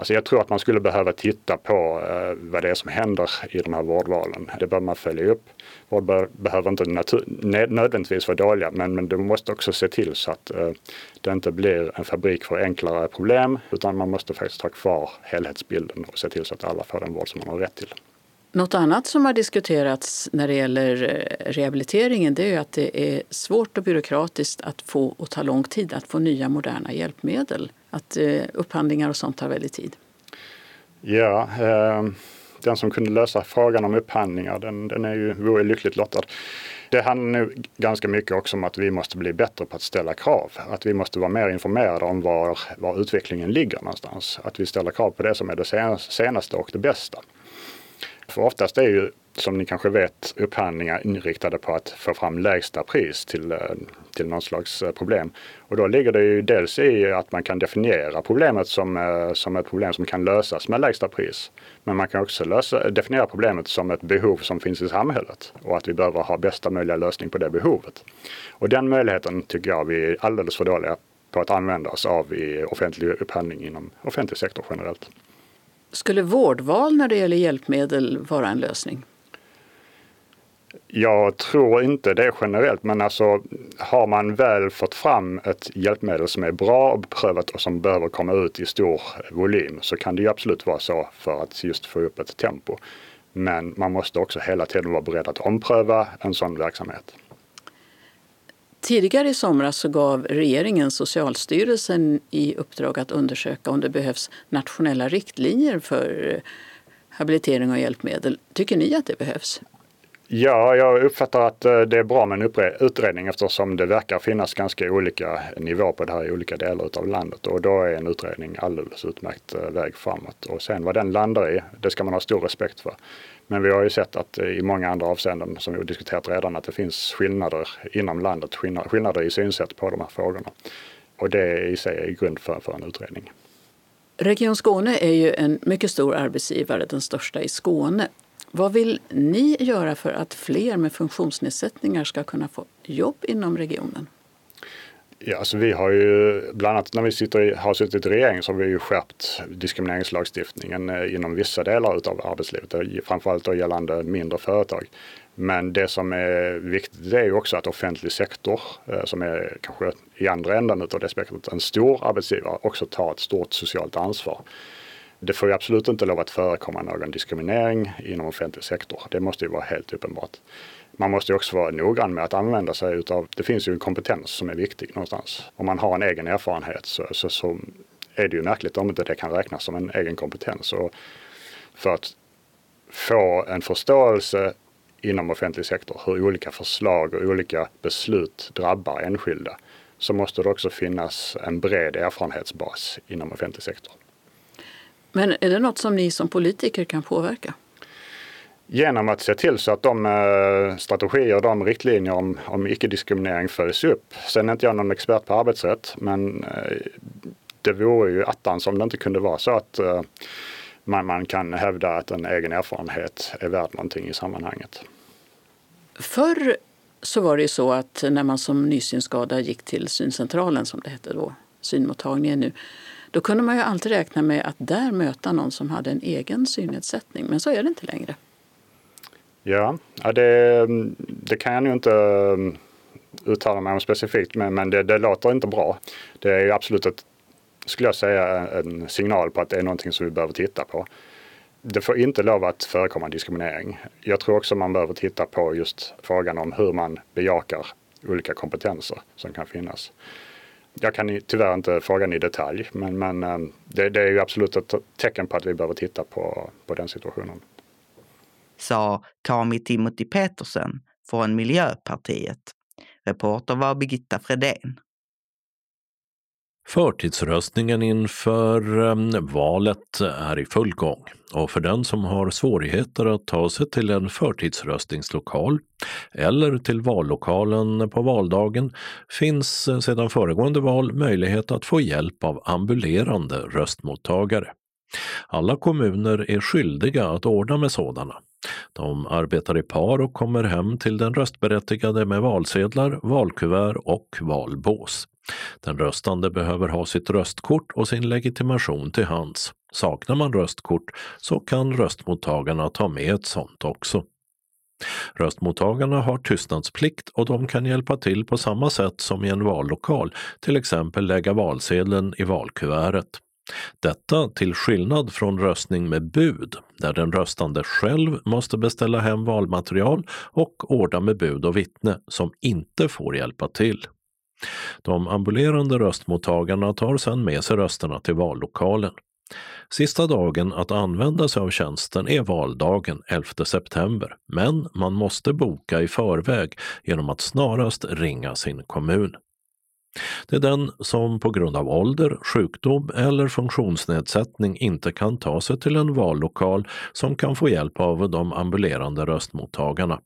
[SPEAKER 8] Alltså jag tror att man skulle behöva titta på eh, vad det är som händer i de här vårdvalen. Det bör man följa upp. Vård behöver inte nödvändigtvis vara dåliga men, men du måste också se till så att eh, det inte blir en fabrik för enklare problem utan man måste faktiskt ha kvar helhetsbilden och se till så att alla får den vård som man har rätt till.
[SPEAKER 7] Något annat som har diskuterats när det gäller eh, rehabiliteringen det är att det är svårt och byråkratiskt att få och ta lång tid att få nya moderna hjälpmedel. Att eh, upphandlingar och sånt tar väldigt tid.
[SPEAKER 8] Ja, eh, den som kunde lösa frågan om upphandlingar den, den är ju, vore lyckligt lottad. Det handlar nu ganska mycket också om att vi måste bli bättre på att ställa krav. Att vi måste vara mer informerade om var, var utvecklingen ligger någonstans. Att vi ställer krav på det som är det senaste och det bästa. För oftast är ju som ni kanske vet upphandlingar inriktade på att få fram lägsta pris till, eh, till någon slags eh, problem. Och då ligger det ju dels i att man kan definiera problemet som, eh, som ett problem som kan lösas med lägsta pris. Men man kan också lösa, definiera problemet som ett behov som finns i samhället och att vi behöver ha bästa möjliga lösning på det behovet. Och den möjligheten tycker jag vi är alldeles för dåliga på att använda oss av i offentlig upphandling inom offentlig sektor generellt.
[SPEAKER 7] Skulle vårdval när det gäller hjälpmedel vara en lösning?
[SPEAKER 8] Jag tror inte det generellt, men alltså har man väl fått fram ett hjälpmedel som är bra och beprövat och som behöver komma ut i stor volym så kan det ju absolut vara så för att just få upp ett tempo. Men man måste också hela tiden vara beredd att ompröva en sån verksamhet.
[SPEAKER 7] Tidigare i somras så gav regeringen Socialstyrelsen i uppdrag att undersöka om det behövs nationella riktlinjer för eh, habilitering och hjälpmedel. Tycker ni att det behövs?
[SPEAKER 8] Ja, jag uppfattar att eh, det är bra med en utredning eftersom det verkar finnas ganska olika nivåer på det här i olika delar av landet och då är en utredning alldeles utmärkt eh, väg framåt. Och sen vad den landar i, det ska man ha stor respekt för. Men vi har ju sett att eh, i många andra avseenden som vi har diskuterat redan att det finns skillnader inom landet, skillnader i synsätt på de här frågorna. Och det i sig är grund för, för en utredning.
[SPEAKER 7] Region Skåne är ju en mycket stor arbetsgivare, den största i Skåne. Vad vill ni göra för att fler med funktionsnedsättningar ska kunna få jobb inom regionen?
[SPEAKER 8] Ja, alltså vi har ju bland annat när vi sitter, har suttit i regering så har vi ju skärpt diskrimineringslagstiftningen eh, inom vissa delar av arbetslivet, eh, framförallt då gällande mindre företag. Men det som är viktigt är ju också att offentlig sektor, eh, som är kanske i andra änden av det spektrat en stor arbetsgivare, också tar ett stort socialt ansvar. Det får ju absolut inte lov att förekomma någon diskriminering inom offentlig sektor. Det måste ju vara helt uppenbart. Man måste också vara noggrann med att använda sig utav, det finns ju en kompetens som är viktig någonstans. Om man har en egen erfarenhet så, så, så är det ju märkligt om inte det kan räknas som en egen kompetens. Och för att få en förståelse inom offentlig sektor hur olika förslag och olika beslut drabbar enskilda så måste det också finnas en bred erfarenhetsbas inom offentlig sektor.
[SPEAKER 7] Men är det något som ni som politiker kan påverka?
[SPEAKER 8] Genom att se till så att de eh, strategier och de riktlinjer om, om icke-diskriminering följs upp. Sen är inte jag någon expert på arbetsrätt men eh, det vore ju attans om det inte kunde vara så att eh, man, man kan hävda att en egen erfarenhet är värd någonting i sammanhanget.
[SPEAKER 7] Förr så var det ju så att när man som nysynskadad gick till syncentralen som det hette då, synmottagningen nu, då kunde man ju alltid räkna med att där möta någon som hade en egen synnedsättning. Men så är det inte längre.
[SPEAKER 8] Ja, det, det kan jag nog inte um, uttala mig om specifikt, men, men det, det låter inte bra. Det är absolut ett, skulle jag säga, en signal på att det är någonting som vi behöver titta på. Det får inte lov att förekomma diskriminering. Jag tror också man behöver titta på just frågan om hur man bejakar olika kompetenser som kan finnas. Jag kan tyvärr inte frågan i detalj, men, men ehm, det, det, är ju absolut ett tecken på att vi behöver titta på, på den situationen
[SPEAKER 2] sa Kami Timothy Petersen från Miljöpartiet. Reporter var Birgitta Fredén.
[SPEAKER 1] Förtidsröstningen inför ehm, valet är i full gång och för den som har svårigheter att ta sig till en förtidsröstningslokal eller till vallokalen på valdagen finns eh, sedan föregående val möjlighet att få hjälp av ambulerande röstmottagare. Alla kommuner är skyldiga att ordna med sådana. De arbetar i par och kommer hem till den röstberättigade med valsedlar, valkuvert och valbås. Den röstande behöver ha sitt röstkort och sin legitimation till hands. Saknar man röstkort så kan röstmottagarna ta med ett sådant också. Röstmottagarna har tystnadsplikt och de kan hjälpa till på samma sätt som i en vallokal, till exempel lägga valsedeln i valkuvertet. Detta till skillnad från röstning med bud, där den röstande själv måste beställa hem valmaterial och ordna med bud och vittne som inte får hjälpa till. De ambulerande röstmottagarna tar sedan med sig rösterna till vallokalen. Sista dagen att använda sig av tjänsten är valdagen 11 september, men man måste boka i förväg genom att snarast ringa sin kommun. Det är den som på grund av ålder, sjukdom eller funktionsnedsättning inte kan ta sig till en vallokal som kan få hjälp av de ambulerande röstmottagarna.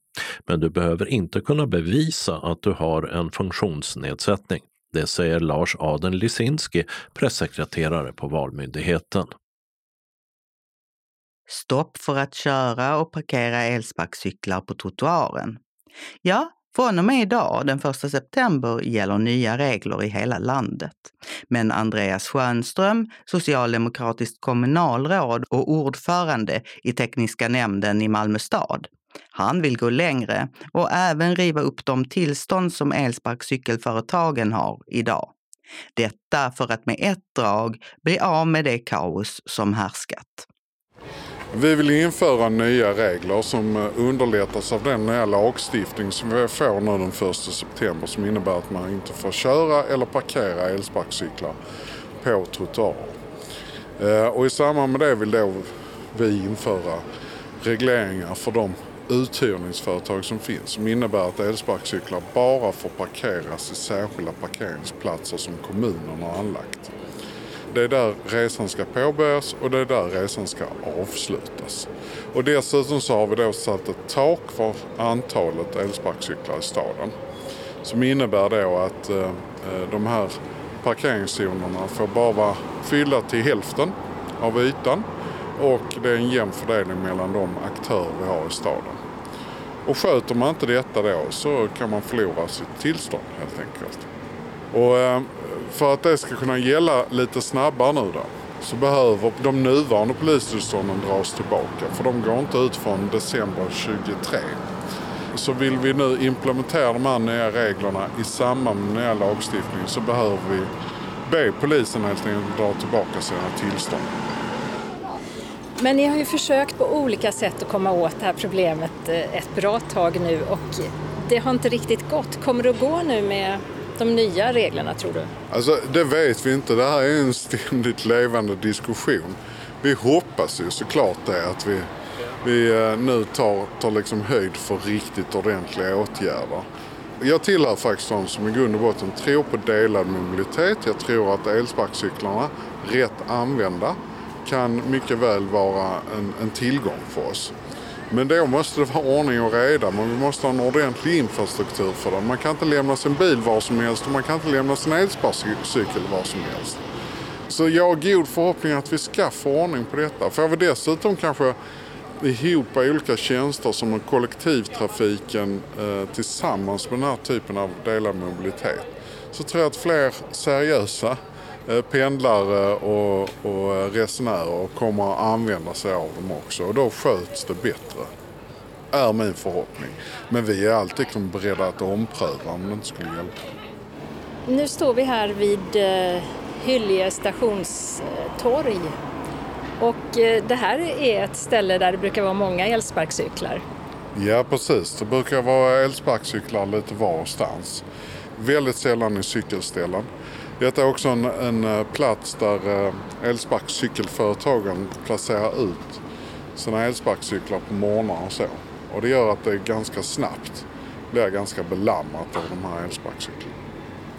[SPEAKER 1] Men du behöver inte kunna bevisa att du har en funktionsnedsättning. Det säger Lars Aden Lisinski, pressekreterare på Valmyndigheten.
[SPEAKER 2] Stopp för att köra och parkera elsparkcyklar på trottoaren. Ja, från och med idag, den 1 september, gäller nya regler i hela landet. Men Andreas Schönström, socialdemokratiskt kommunalråd och ordförande i tekniska nämnden i Malmö stad, han vill gå längre och även riva upp de tillstånd som elsparkcykelföretagen har idag. Detta för att med ett drag bli av med det kaos som härskat.
[SPEAKER 9] Vi vill införa nya regler som eh, underlättas av den nya lagstiftning som vi får nu den 1 september som innebär att man inte får köra eller parkera elsparkcyklar på trottoarer. Eh, och I samband med det vill då vi införa regleringar för de uthyrningsföretag som finns som innebär att elsparkcyklar bara får parkeras i särskilda parkeringsplatser som kommunen har anlagt. Det är där resan ska påbörjas och det är där resan ska avslutas. Och dessutom så har vi då satt ett tak för antalet elsparkcyklar i staden. Som innebär då att eh, eh de här parkeringszonerna får bara vara fyllda till hälften av ytan och det är en jämn fördelning mellan de aktörer vi har i staden. Och sköter man inte detta då så kan man förlora sitt tillstånd helt enkelt. Och eh, för att det ska kunna gälla lite snabbare nu då så behöver de nuvarande polistillstånden dras tillbaka för de går inte ut från december 23. Så vill vi nu implementera de här nya reglerna i samband med den nya lagstiftningen så behöver vi be polisen helt enkelt dra tillbaka sina tillstånd.
[SPEAKER 10] Men ni har ju försökt på olika sätt att komma åt det här problemet eh, ett bra tag nu och det har inte riktigt gått. Kommer det att gå nu med de nya reglerna tror du?
[SPEAKER 9] Alltså det vet vi inte. Det här är en ständigt levande diskussion. Vi hoppas ju såklart det att vi, vi eh, nu tar, tar liksom höjd för riktigt ordentliga åtgärder. Jag tillhör faktiskt de som i grund och botten tror på delad mobilitet. Jag tror att elsparkcyklarna, rätt använda, kan mycket väl vara en, en tillgång för oss. Men då måste det vara ordning och reda. Men vi måste ha en ordentlig infrastruktur för det. Man kan inte lämna sin bil var som helst och man kan inte lämna sin elsparkcykel var som helst. Så jag har god förhoppning att vi ska få ordning på detta. Får vi dessutom kanske ihop olika tjänster som kollektivtrafiken eh, tillsammans med den här typen av delad mobilitet så tror jag att fler seriösa pendlare och, och resenärer kommer att använda sig av dem också och då sköts det bättre. Är min förhoppning. Men vi är alltid beredda att ompröva om det inte skulle hjälpa.
[SPEAKER 10] Nu står vi här vid eh, Hyllie stationstorg och eh, det här är ett ställe där det brukar vara många elsparkcyklar.
[SPEAKER 9] Ja precis, det brukar vara elsparkcyklar lite varstans. Väldigt sällan i cykelställen. Detta är också en, en eh, plats där eh, elsparkcykelföretagen placerar ut sina elsparkcyklar på morgnar och så. Och det gör att det ganska snabbt blir ganska belamrat av de här elsparkcyklarna.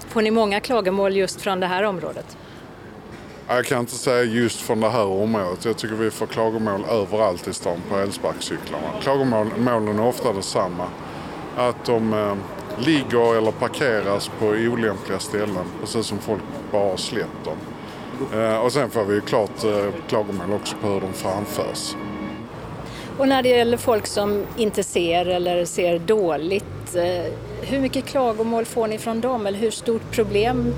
[SPEAKER 10] Får ni många klagomål just från det här området?
[SPEAKER 9] Jag kan inte säga just från det här området. Jag tycker vi får klagomål överallt i stan på elsparkcyklarna. Klagomålen är ofta detsamma. Att de eh, ligger eller parkeras på olämpliga ställen. Precis som folk bara har släppt dem. Eh, och sen får vi ju klart eh, klagomål också på hur de framförs.
[SPEAKER 10] Och när det gäller folk som inte ser eller ser dåligt, eh, hur mycket klagomål får ni från dem eller hur stort problem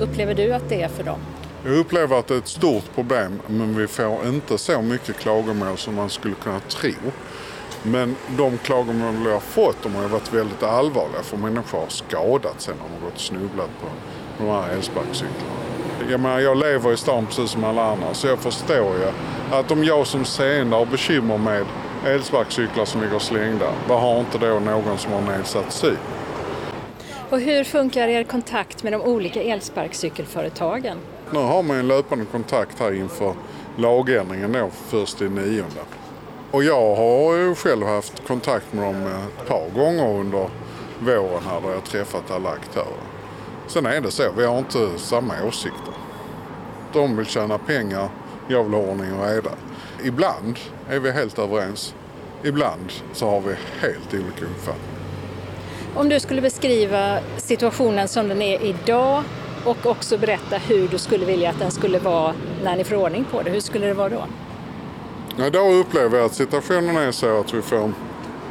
[SPEAKER 10] upplever du att det är för dem?
[SPEAKER 9] Jag upplever att det är ett stort problem men vi får inte så mycket klagomål som man skulle kunna tro. Men de klagomål jag har fått de har varit väldigt allvarliga för människor har skadat sig när de har gått och snubblat på de här elsparkcyklarna. Jag, menar, jag lever i stan precis som alla andra så jag förstår ju att om jag som seende har bekymmer med elsparkcyklar som ligger slängda, vad har inte då någon som har nedsatt syn?
[SPEAKER 10] Och hur funkar er kontakt med de olika elsparkcykelföretagen?
[SPEAKER 9] Nu har man en löpande kontakt här inför lagändringen då först i nionde. Och jag har ju själv haft kontakt med dem ett par gånger under våren här där jag träffat alla aktörer. Sen är det så, vi har inte samma åsikter. De vill tjäna pengar, jag vill ha ordning och reda. Ibland är vi helt överens. Ibland så har vi helt olika uppfattningar.
[SPEAKER 10] Om du skulle beskriva situationen som den är idag och också berätta hur du skulle vilja att den skulle vara när ni får ordning på det. Hur skulle det vara då?
[SPEAKER 9] Idag upplever jag att situationen är så att vi får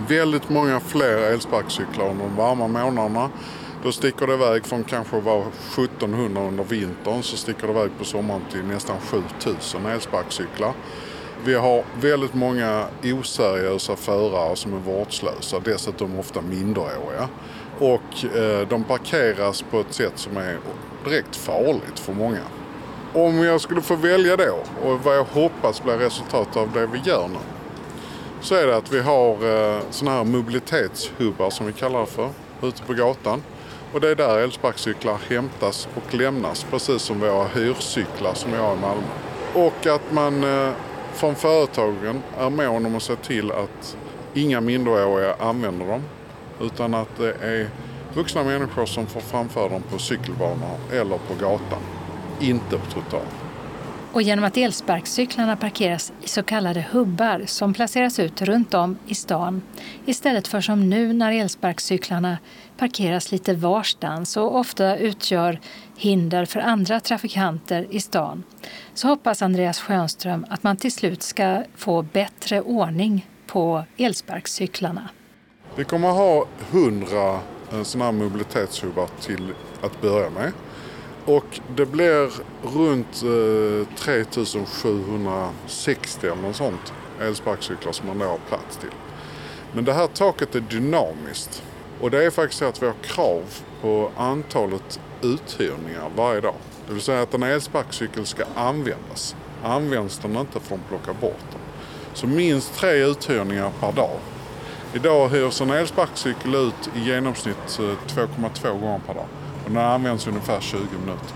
[SPEAKER 9] väldigt många fler elsparkcyklar under de varma månaderna. Då sticker det iväg från kanske var 1700 under vintern så sticker det iväg på sommaren till nästan 7000 elsparkcyklar. Vi har väldigt många oseriösa förare som är vårdslösa, dessutom ofta minderåriga. Och eh, de parkeras på ett sätt som är direkt farligt för många. Om jag skulle få välja då och vad jag hoppas blir resultatet av det vi gör nu så är det att vi har eh, sådana här mobilitetshubbar som vi kallar det för ute på gatan. Och det är där elsparkcyklar hämtas och lämnas precis som våra hyrcyklar som vi har i Malmö. Och att man eh, från företagen är mån om att se till att inga minderåriga använder dem utan att det är vuxna människor som får framföra dem på cykelbanor eller på gatan, inte på trottoar.
[SPEAKER 11] Och genom att elsparkcyklarna parkeras i så kallade hubbar som placeras ut runt om i stan istället för som nu när elsparkcyklarna parkeras lite varstans och ofta utgör hinder för andra trafikanter i stan så hoppas Andreas Schönström att man till slut ska få bättre ordning på elsparkcyklarna.
[SPEAKER 9] Vi kommer ha 100 sådana här mobilitetshubbar till att börja med. Och det blir runt eh, 3760 eller något sånt elsparkcyklar som man då har plats till. Men det här taket är dynamiskt. Och det är faktiskt så att vi har krav på antalet uthyrningar varje dag. Det vill säga att en elsparkcykel ska användas. Används den inte får de plocka bort den. Så minst tre uthyrningar per dag. Idag hyrs en elsparkcykel ut i genomsnitt eh, 2,2 gånger per dag. Och den används ungefär 20 minuter.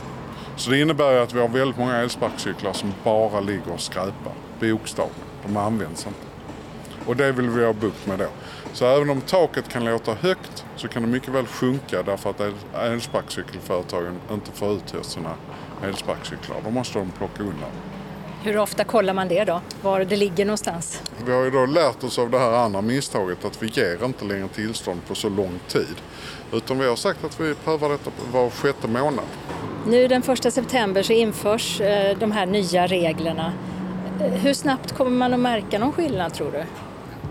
[SPEAKER 9] Så det innebär att vi har väldigt många elsparkcyklar som bara ligger och skräpar. Bokstavligen. De används inte. Och det vill vi ha bukt med då. Så även om taket kan låta högt så kan det mycket väl sjunka därför att elsparkcykelföretagen inte får ut sina elsparkcyklar. Då måste de plocka undan.
[SPEAKER 10] Hur ofta kollar man det då? Var det ligger någonstans?
[SPEAKER 9] Vi har ju då lärt oss av det här andra misstaget att vi ger inte längre tillstånd på så lång tid. Utan vi har sagt att vi prövar detta var sjätte månad.
[SPEAKER 10] Nu den första september så införs eh, de här nya reglerna. Hur snabbt kommer man att märka någon skillnad tror du?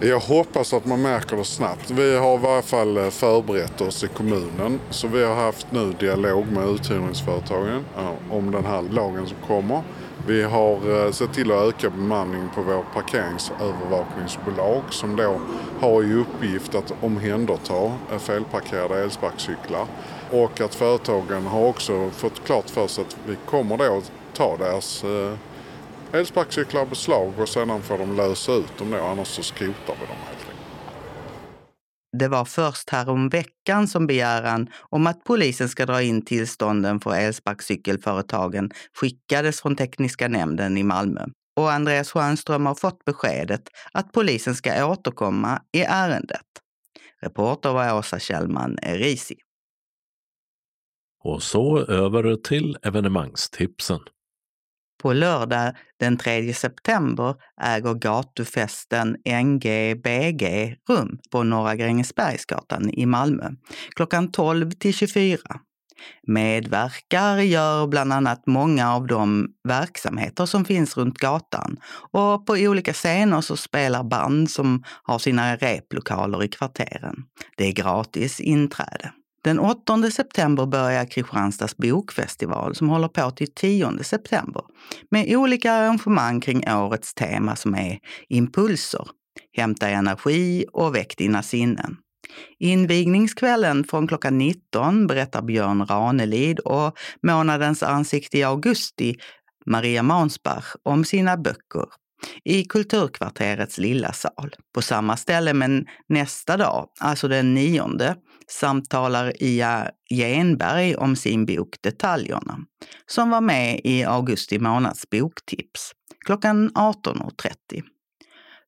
[SPEAKER 9] Jag hoppas att man märker det snabbt. Vi har i varje fall förberett oss i kommunen. Så vi har haft nu dialog med uthyrningsföretagen om den här lagen som kommer. Vi har eh, sett till att öka bemanningen på vårt parkeringsövervakningsbolag som då har i uppgift att omhänderta eh, felparkerade elsparkcyklar. Och att företagen har också fått klart för sig att vi kommer då att ta deras eh, elsparkcyklar beslag och sedan får de lösa ut dem då, annars så skrotar vi dem.
[SPEAKER 2] Det var först härom veckan som begäran om att polisen ska dra in tillstånden för elsparkcykelföretagen skickades från tekniska nämnden i Malmö. Och Andreas Schönström har fått beskedet att polisen ska återkomma i ärendet. Reporter var Åsa Kjellman Erisi.
[SPEAKER 1] Och så över till evenemangstipsen.
[SPEAKER 2] På lördag den 3 september äger gatufesten NGBG rum på Norra Grängesbergsgatan i Malmö klockan 12 till 24. Medverkar gör bland annat många av de verksamheter som finns runt gatan och på olika scener så spelar band som har sina replokaler i kvarteren. Det är gratis inträde. Den 8 september börjar Kristianstads bokfestival som håller på till 10 september med olika arrangemang kring årets tema som är impulser, hämta energi och väck dina sinnen. Invigningskvällen från klockan 19 berättar Björn Ranelid och månadens ansikte i augusti, Maria Mansbach, om sina böcker i Kulturkvarterets lilla sal. På samma ställe men nästa dag, alltså den nionde, samtalar Ia Genberg om sin bok Detaljerna, som var med i augusti månads boktips klockan 18.30.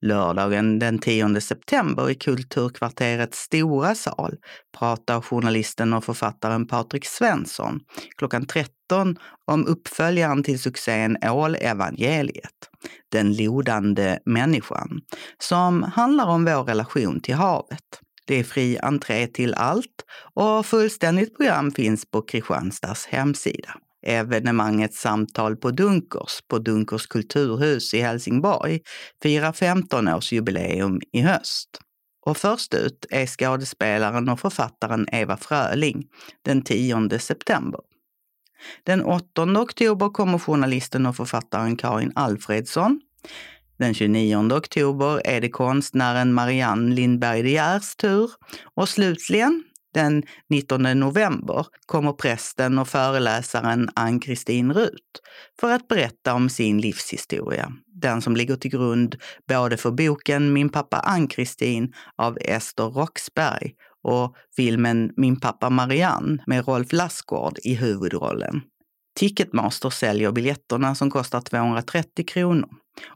[SPEAKER 2] Lördagen den 10 september i Kulturkvarterets stora sal pratar journalisten och författaren Patrik Svensson klockan 13 om uppföljaren till succén Ålevangeliet, Den lodande människan, som handlar om vår relation till havet. Det är fri entré till allt och fullständigt program finns på Kristianstads hemsida evenemanget Samtal på Dunkers på Dunkers kulturhus i Helsingborg firar 15-årsjubileum i höst. Och först ut är skådespelaren och författaren Eva Fröling den 10 september. Den 8 oktober kommer journalisten och författaren Karin Alfredsson. Den 29 oktober är det konstnären Marianne Lindberg De Geers tur. Och slutligen den 19 november kommer prästen och föreläsaren Ann-Kristin Rut för att berätta om sin livshistoria. Den som ligger till grund både för boken Min pappa Ann-Kristin av Ester Roxberg och filmen Min pappa Marianne med Rolf Lassgård i huvudrollen. Ticketmaster säljer biljetterna som kostar 230 kronor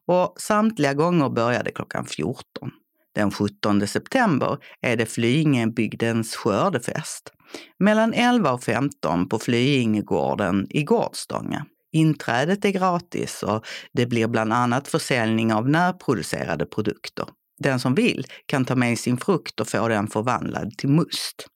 [SPEAKER 2] och samtliga gånger började klockan 14. Den 17 september är det Flyingebygdens skördefest. Mellan 11 och 15 på Flyingegården i Gårdstånga. Inträdet är gratis och det blir bland annat försäljning av närproducerade produkter. Den som vill kan ta med sin frukt och få den förvandlad till must.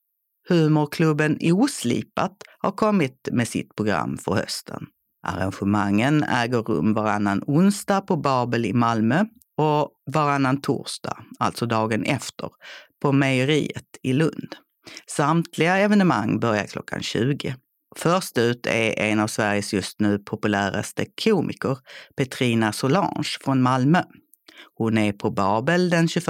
[SPEAKER 2] Humorklubben Oslipat har kommit med sitt program för hösten. Arrangemangen äger rum varannan onsdag på Babel i Malmö och varannan torsdag, alltså dagen efter, på mejeriet i Lund. Samtliga evenemang börjar klockan 20. Först ut är en av Sveriges just nu populäraste komiker, Petrina Solange från Malmö. Hon är på Babel den 21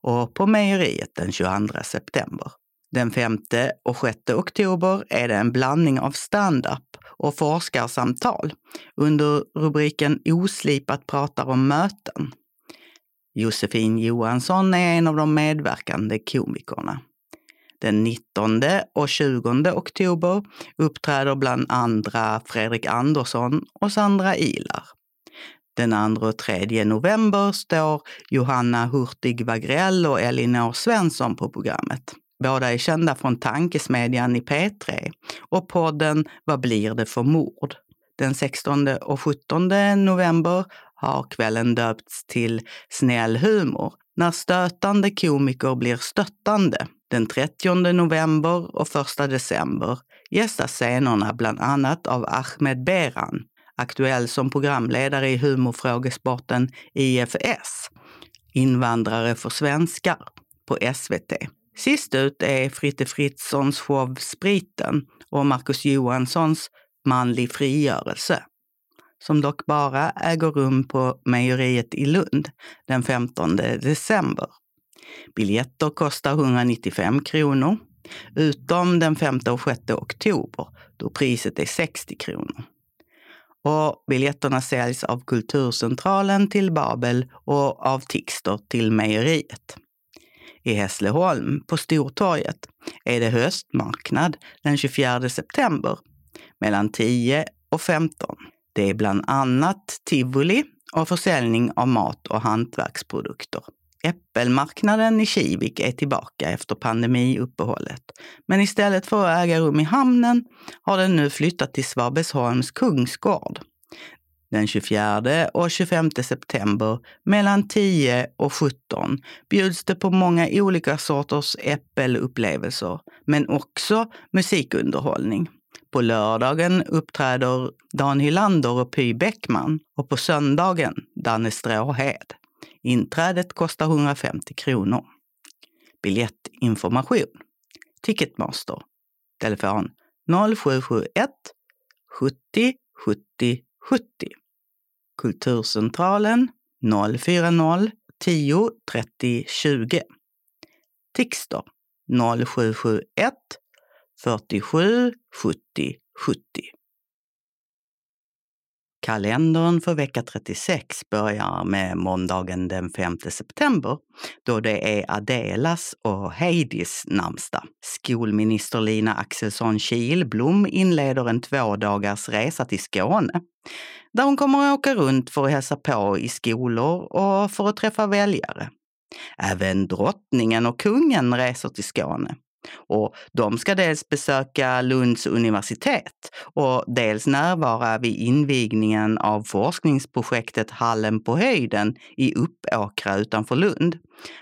[SPEAKER 2] och på mejeriet den 22 september. Den 5 och 6 oktober är det en blandning av stand-up och forskarsamtal under rubriken Oslipat pratar om möten. Josefin Johansson är en av de medverkande komikerna. Den 19 och 20 oktober uppträder bland andra Fredrik Andersson och Sandra Ilar. Den 2 och 3 november står Johanna Hurtig Wagrell och Elinor Svensson på programmet. Båda är kända från Tankesmedjan i P3 och podden Vad blir det för mord? Den 16 och 17 november har kvällen döpts till Snäll humor när stötande komiker blir stöttande. Den 30 november och 1 december gästas scenerna bland annat av Ahmed Beran, aktuell som programledare i humorfrågesporten IFS, Invandrare för svenskar, på SVT. Sist ut är Fritte Fritzons show Spriten och Marcus Johanssons Manlig frigörelse som dock bara äger rum på mejeriet i Lund den 15 december. Biljetter kostar 195 kronor, utom den 5 och 6 oktober då priset är 60 kronor. Och biljetterna säljs av Kulturcentralen till Babel och av Tixter till mejeriet. I Hässleholm, på Stortorget, är det höstmarknad den 24 september mellan 10 och 15. Det är bland annat tivoli och försäljning av mat och hantverksprodukter. Äppelmarknaden i Kivik är tillbaka efter pandemiuppehållet. Men istället för att äga rum i hamnen har den nu flyttat till Svabesholms kungsgård. Den 24 och 25 september mellan 10 och 17 bjuds det på många olika sorters äppelupplevelser, men också musikunderhållning. På lördagen uppträder Dan Hylander och Py Bäckman och på söndagen Danne Stråhed. Inträdet kostar 150 kronor. Biljettinformation Ticketmaster Telefon 0771 70 70 70 Kulturcentralen 040 10 30 20 Tixter 0771 47 70 70. Kalendern för vecka 36 börjar med måndagen den 5 september då det är Adelas och Heidis namnsdag. Skolminister Lina Axelsson Kilblom inleder en tvådagars resa till Skåne där hon kommer att åka runt för att hälsa på i skolor och för att träffa väljare. Även drottningen och kungen reser till Skåne. Och de ska dels besöka Lunds universitet och dels närvara vid invigningen av forskningsprojektet Hallen på höjden i Uppåkra utanför Lund.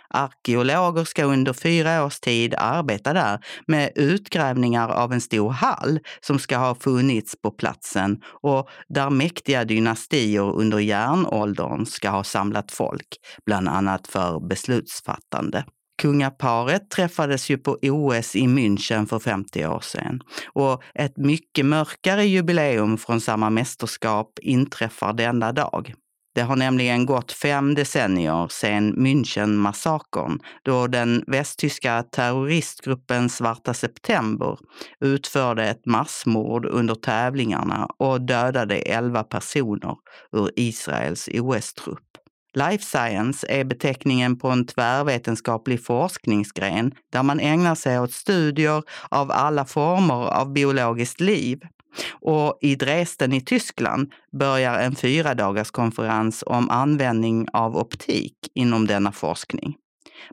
[SPEAKER 2] Arkeologer ska under fyra års tid arbeta där med utgrävningar av en stor hall som ska ha funnits på platsen och där mäktiga dynastier under järnåldern ska ha samlat folk, bland annat för beslutsfattande. Kungaparet träffades ju på OS i München för 50 år sedan och ett mycket mörkare jubileum från samma mästerskap inträffar denna dag. Det har nämligen gått fem decennier sedan Münchenmassakern då den västtyska terroristgruppen Svarta september utförde ett massmord under tävlingarna och dödade elva personer ur Israels OS-trupp. Life science är beteckningen på en tvärvetenskaplig forskningsgren där man ägnar sig åt studier av alla former av biologiskt liv. Och i Dresden i Tyskland börjar en fyra dagars konferens om användning av optik inom denna forskning.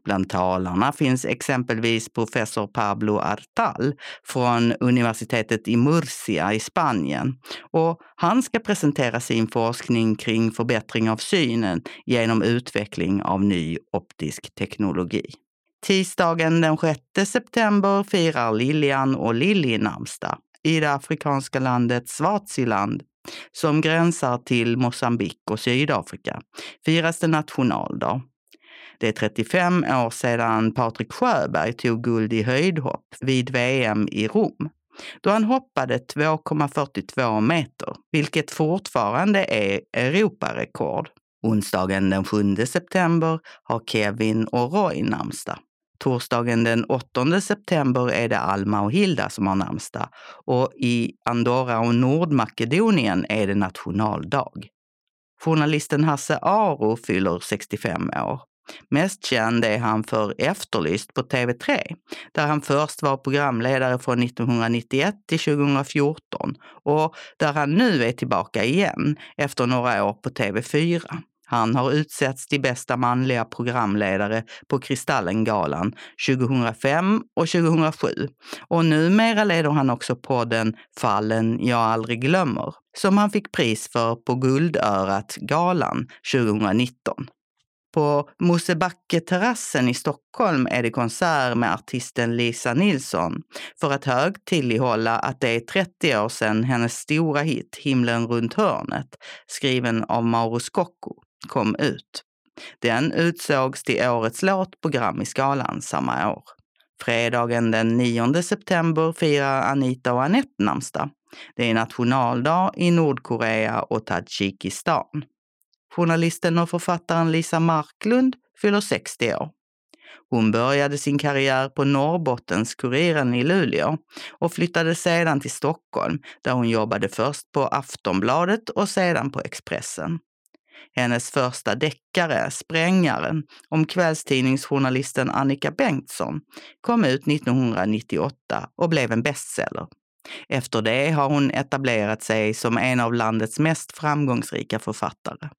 [SPEAKER 2] Bland talarna finns exempelvis professor Pablo Artal från universitetet i Murcia i Spanien. Och han ska presentera sin forskning kring förbättring av synen genom utveckling av ny optisk teknologi. Tisdagen den 6 september firar Lilian och Lilly namnsdag i det afrikanska landet Swaziland som gränsar till Mosambik och Sydafrika firas det nationaldag. Det är 35 år sedan Patrik Sjöberg tog guld i höjdhopp vid VM i Rom då han hoppade 2,42 meter, vilket fortfarande är Europarekord. Onsdagen den 7 september har Kevin och Roy namnsdag. Torsdagen den 8 september är det Alma och Hilda som har namnsdag och i Andorra och Nordmakedonien är det nationaldag. Journalisten Hasse Aro fyller 65 år. Mest känd är han för Efterlyst på TV3, där han först var programledare från 1991 till 2014 och där han nu är tillbaka igen efter några år på TV4. Han har utsetts till bästa manliga programledare på Kristallengalan 2005 och 2007. Och numera leder han också podden Fallen jag aldrig glömmer, som han fick pris för på Guldörat-galan 2019. På Mosebacke-terrassen i Stockholm är det konsert med artisten Lisa Nilsson för att högtidlighålla att det är 30 år sedan hennes stora hit Himlen runt hörnet, skriven av Mauro Scocco, kom ut. Den utsågs till årets låt på Grammisgalan samma år. Fredagen den 9 september firar Anita och Anette namnsdag. Det är nationaldag i Nordkorea och Tadzjikistan. Journalisten och författaren Lisa Marklund fyller 60 år. Hon började sin karriär på Norrbottens-Kuriren i Luleå och flyttade sedan till Stockholm där hon jobbade först på Aftonbladet och sedan på Expressen. Hennes första deckare, Sprängaren, om kvällstidningsjournalisten Annika Bengtsson, kom ut 1998 och blev en bestseller. Efter det har hon etablerat sig som en av landets mest framgångsrika författare.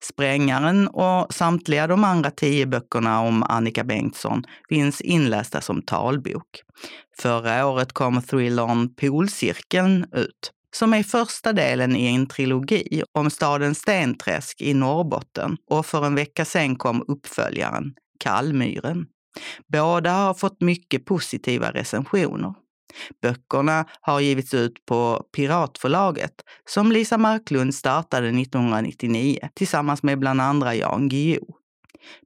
[SPEAKER 2] Sprängaren och samtliga de andra tio böckerna om Annika Bengtsson finns inlästa som talbok. Förra året kom thrillern Polcirkeln ut, som är första delen i en trilogi om staden Stenträsk i Norrbotten och för en vecka sedan kom uppföljaren Kallmyren. Båda har fått mycket positiva recensioner. Böckerna har givits ut på Piratförlaget som Lisa Marklund startade 1999 tillsammans med bland andra Jan Guillou.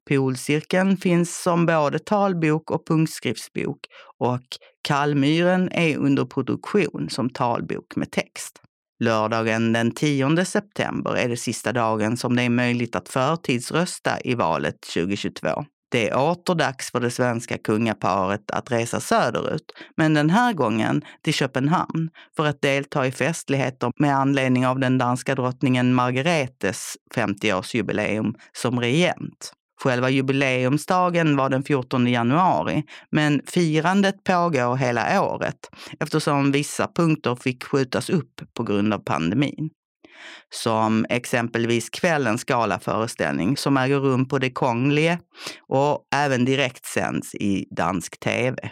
[SPEAKER 2] Polcirkeln finns som både talbok och punktskriftsbok och Kallmyren är under produktion som talbok med text. Lördagen den 10 september är det sista dagen som det är möjligt att förtidsrösta i valet 2022. Det är åter dags för det svenska kungaparet att resa söderut, men den här gången till Köpenhamn för att delta i festligheter med anledning av den danska drottningen Margaretes 50-årsjubileum som regent. Själva jubileumsdagen var den 14 januari, men firandet pågår hela året eftersom vissa punkter fick skjutas upp på grund av pandemin. Som exempelvis kvällens galaföreställning som äger rum på Det Kongelige och även direktsänds i dansk tv.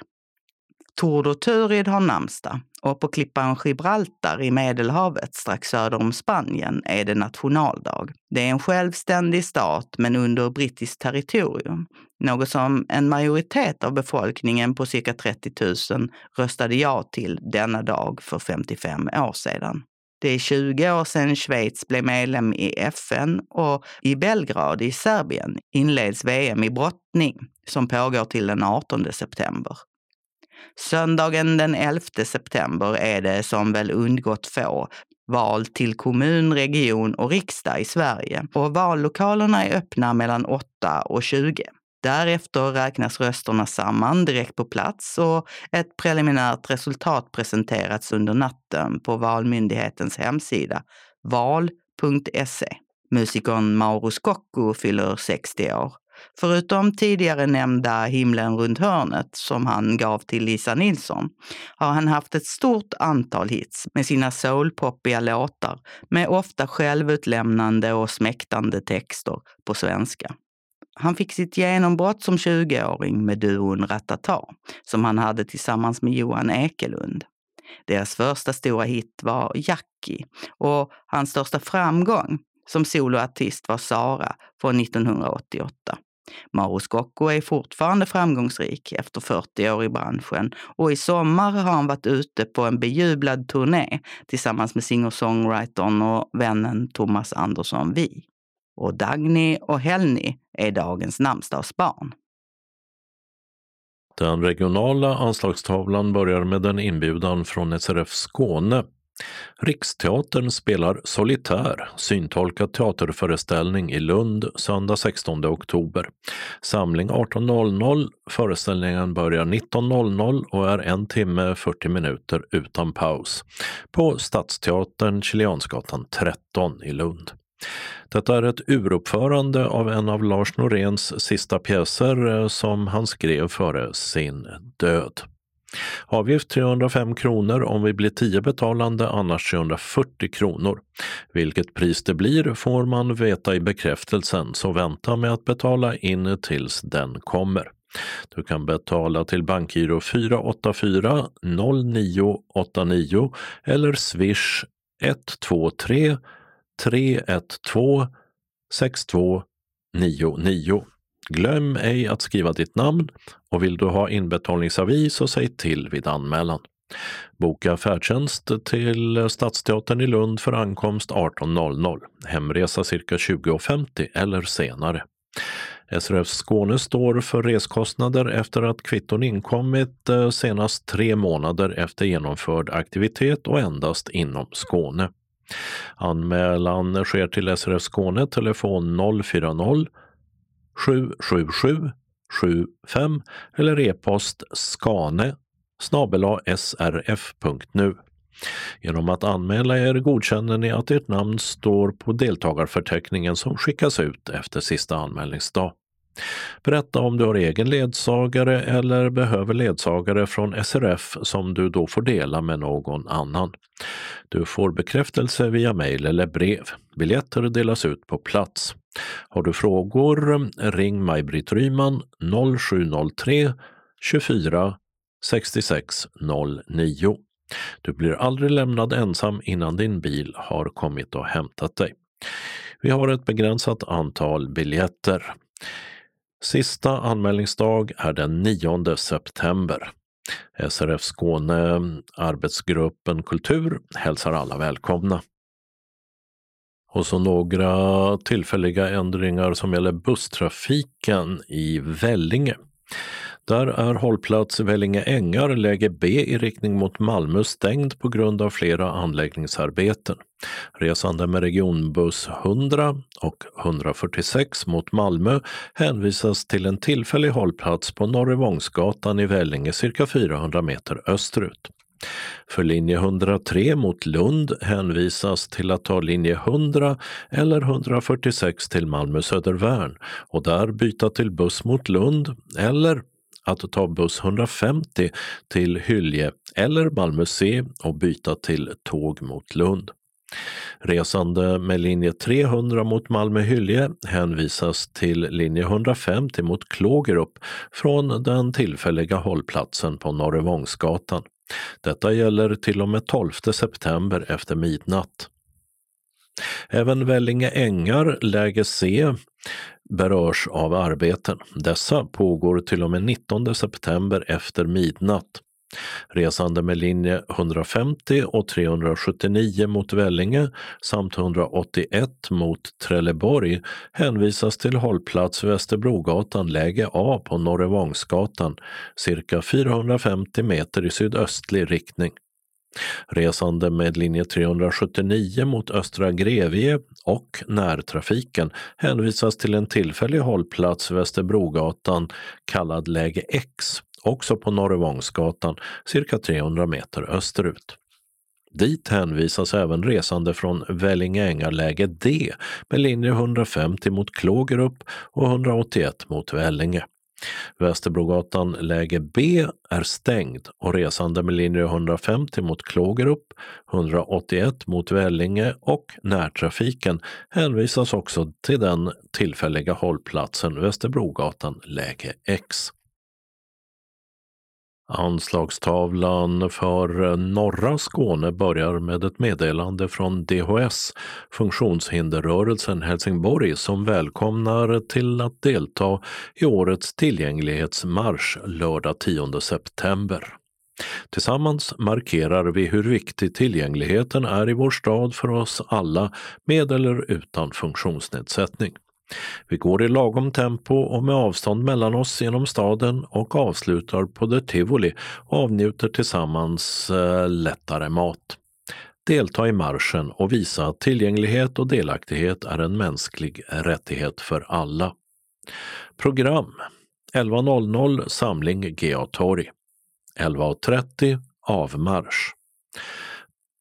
[SPEAKER 2] Tordo Turid har namnsdag och på klippan Gibraltar i Medelhavet strax söder om Spanien är det nationaldag. Det är en självständig stat men under brittiskt territorium. Något som en majoritet av befolkningen på cirka 30 000 röstade ja till denna dag för 55 år sedan. Det är 20 år sedan Schweiz blev medlem i FN och i Belgrad i Serbien inleds VM i brottning som pågår till den 18 september. Söndagen den 11 september är det, som väl undgått få, val till kommun, region och riksdag i Sverige och vallokalerna är öppna mellan 8 och 20. Därefter räknas rösterna samman direkt på plats och ett preliminärt resultat presenterats under natten på Valmyndighetens hemsida val.se. Musikern Mauro Scocco fyller 60 år. Förutom tidigare nämnda Himlen runt hörnet som han gav till Lisa Nilsson har han haft ett stort antal hits med sina soulpoppiga låtar med ofta självutlämnande och smäktande texter på svenska. Han fick sitt genombrott som 20-åring med duon Ratata som han hade tillsammans med Johan Ekelund. Deras första stora hit var Jackie och hans största framgång som soloartist var Sara från 1988. Mauro Scocco är fortfarande framgångsrik efter 40 år i branschen och i sommar har han varit ute på en bejublad turné tillsammans med singer-songwritern och vännen Thomas Andersson Vi. Och Dagny och Helny är dagens namnsdagsbarn.
[SPEAKER 1] Den regionala anslagstavlan börjar med en inbjudan från SRF Skåne Riksteatern spelar Solitär, syntolkad teaterföreställning i Lund söndag 16 oktober. Samling 18.00. Föreställningen börjar 19.00 och är en timme 40 minuter utan paus på Stadsteatern Chileansgatan 13 i Lund. Detta är ett uruppförande av en av Lars Noréns sista pjäser eh, som han skrev före sin död. Avgift 305 kronor om vi blir 10 betalande, annars 340 kronor. Vilket pris det blir får man veta i bekräftelsen, så vänta med att betala in tills den kommer. Du kan betala till bankgiro 484 0989 eller swish 123 312 6299. Glöm ej att skriva ditt namn och vill du ha inbetalningsavi så säg till vid anmälan. Boka färdtjänst till Stadsteatern i Lund för ankomst 18.00. Hemresa cirka 20.50 eller senare. SRF Skåne står för reskostnader efter att kvitton inkommit eh, senast tre månader efter genomförd aktivitet och endast inom Skåne. Anmälan sker till SRF Skåne telefon 040 777 75 eller e-post skane srf.nu. Genom att anmäla er godkänner ni att ert namn står på deltagarförteckningen som skickas ut efter sista anmälningsdag. Berätta om du har egen ledsagare eller behöver ledsagare från SRF som du då får dela med någon annan. Du får bekräftelse via mejl eller brev. Biljetter delas ut på plats. Har du frågor, ring Maj-Britt Ryman 0703 24 66 09. Du blir aldrig lämnad ensam innan din bil har kommit och hämtat dig. Vi har ett begränsat antal biljetter. Sista anmälningsdag är den 9 september. SRF Skåne Arbetsgruppen Kultur hälsar alla välkomna. Och så några tillfälliga ändringar som gäller busstrafiken i Vellinge. Där är hållplats Vellinge Ängar läge B i riktning mot Malmö stängd på grund av flera anläggningsarbeten. Resande med regionbuss 100 och 146 mot Malmö hänvisas till en tillfällig hållplats på Norrevångsgatan i Vellinge cirka 400 meter österut. För linje 103 mot Lund hänvisas till att ta linje 100 eller 146 till Malmö Södervärn och där byta till buss mot Lund eller att ta buss 150 till Hylje eller Malmö C och byta till tåg mot Lund. Resande med linje 300 mot Malmö-Hylje hänvisas till linje 150 mot Klågerup från den tillfälliga hållplatsen på Norrevångsgatan. Detta gäller till och med 12 september efter midnatt. Även Vellinge ängar, läge C, berörs av arbeten. Dessa pågår till och med 19 september efter midnatt. Resande med linje 150 och 379 mot Vellinge samt 181 mot Trelleborg hänvisas till hållplats Västerbrogatan läge A på Norrevångsgatan, cirka 450 meter i sydöstlig riktning. Resande med linje 379 mot Östra Grevie och närtrafiken hänvisas till en tillfällig hållplats Västerbrogatan kallad läge X också på Norrevångsgatan cirka 300 meter österut. Dit hänvisas även resande från Vellinge läge D med linje 150 mot Klågerup och 181 mot Vellinge. Västerbrogatan läge B är stängd och resande med linje 150 mot Klågerup, 181 mot Vellinge och närtrafiken hänvisas också till den tillfälliga hållplatsen Västerbrogatan läge X. Anslagstavlan för eh, norra Skåne börjar med ett meddelande från DHS, Funktionshinderrörelsen Helsingborg, som välkomnar till att delta i årets tillgänglighetsmarsch lördag 10 september. Tillsammans markerar vi hur viktig tillgängligheten är i vår stad för oss alla med eller utan funktionsnedsättning. Vi går i lagom tempo och med avstånd mellan oss genom staden och avslutar på The Tivoli och avnjuter tillsammans eh, lättare mat. Delta i marschen och visa att tillgänglighet och delaktighet är en mänsklig rättighet för alla. Program 11.00 samling GA Torg. 11.30 avmarsch.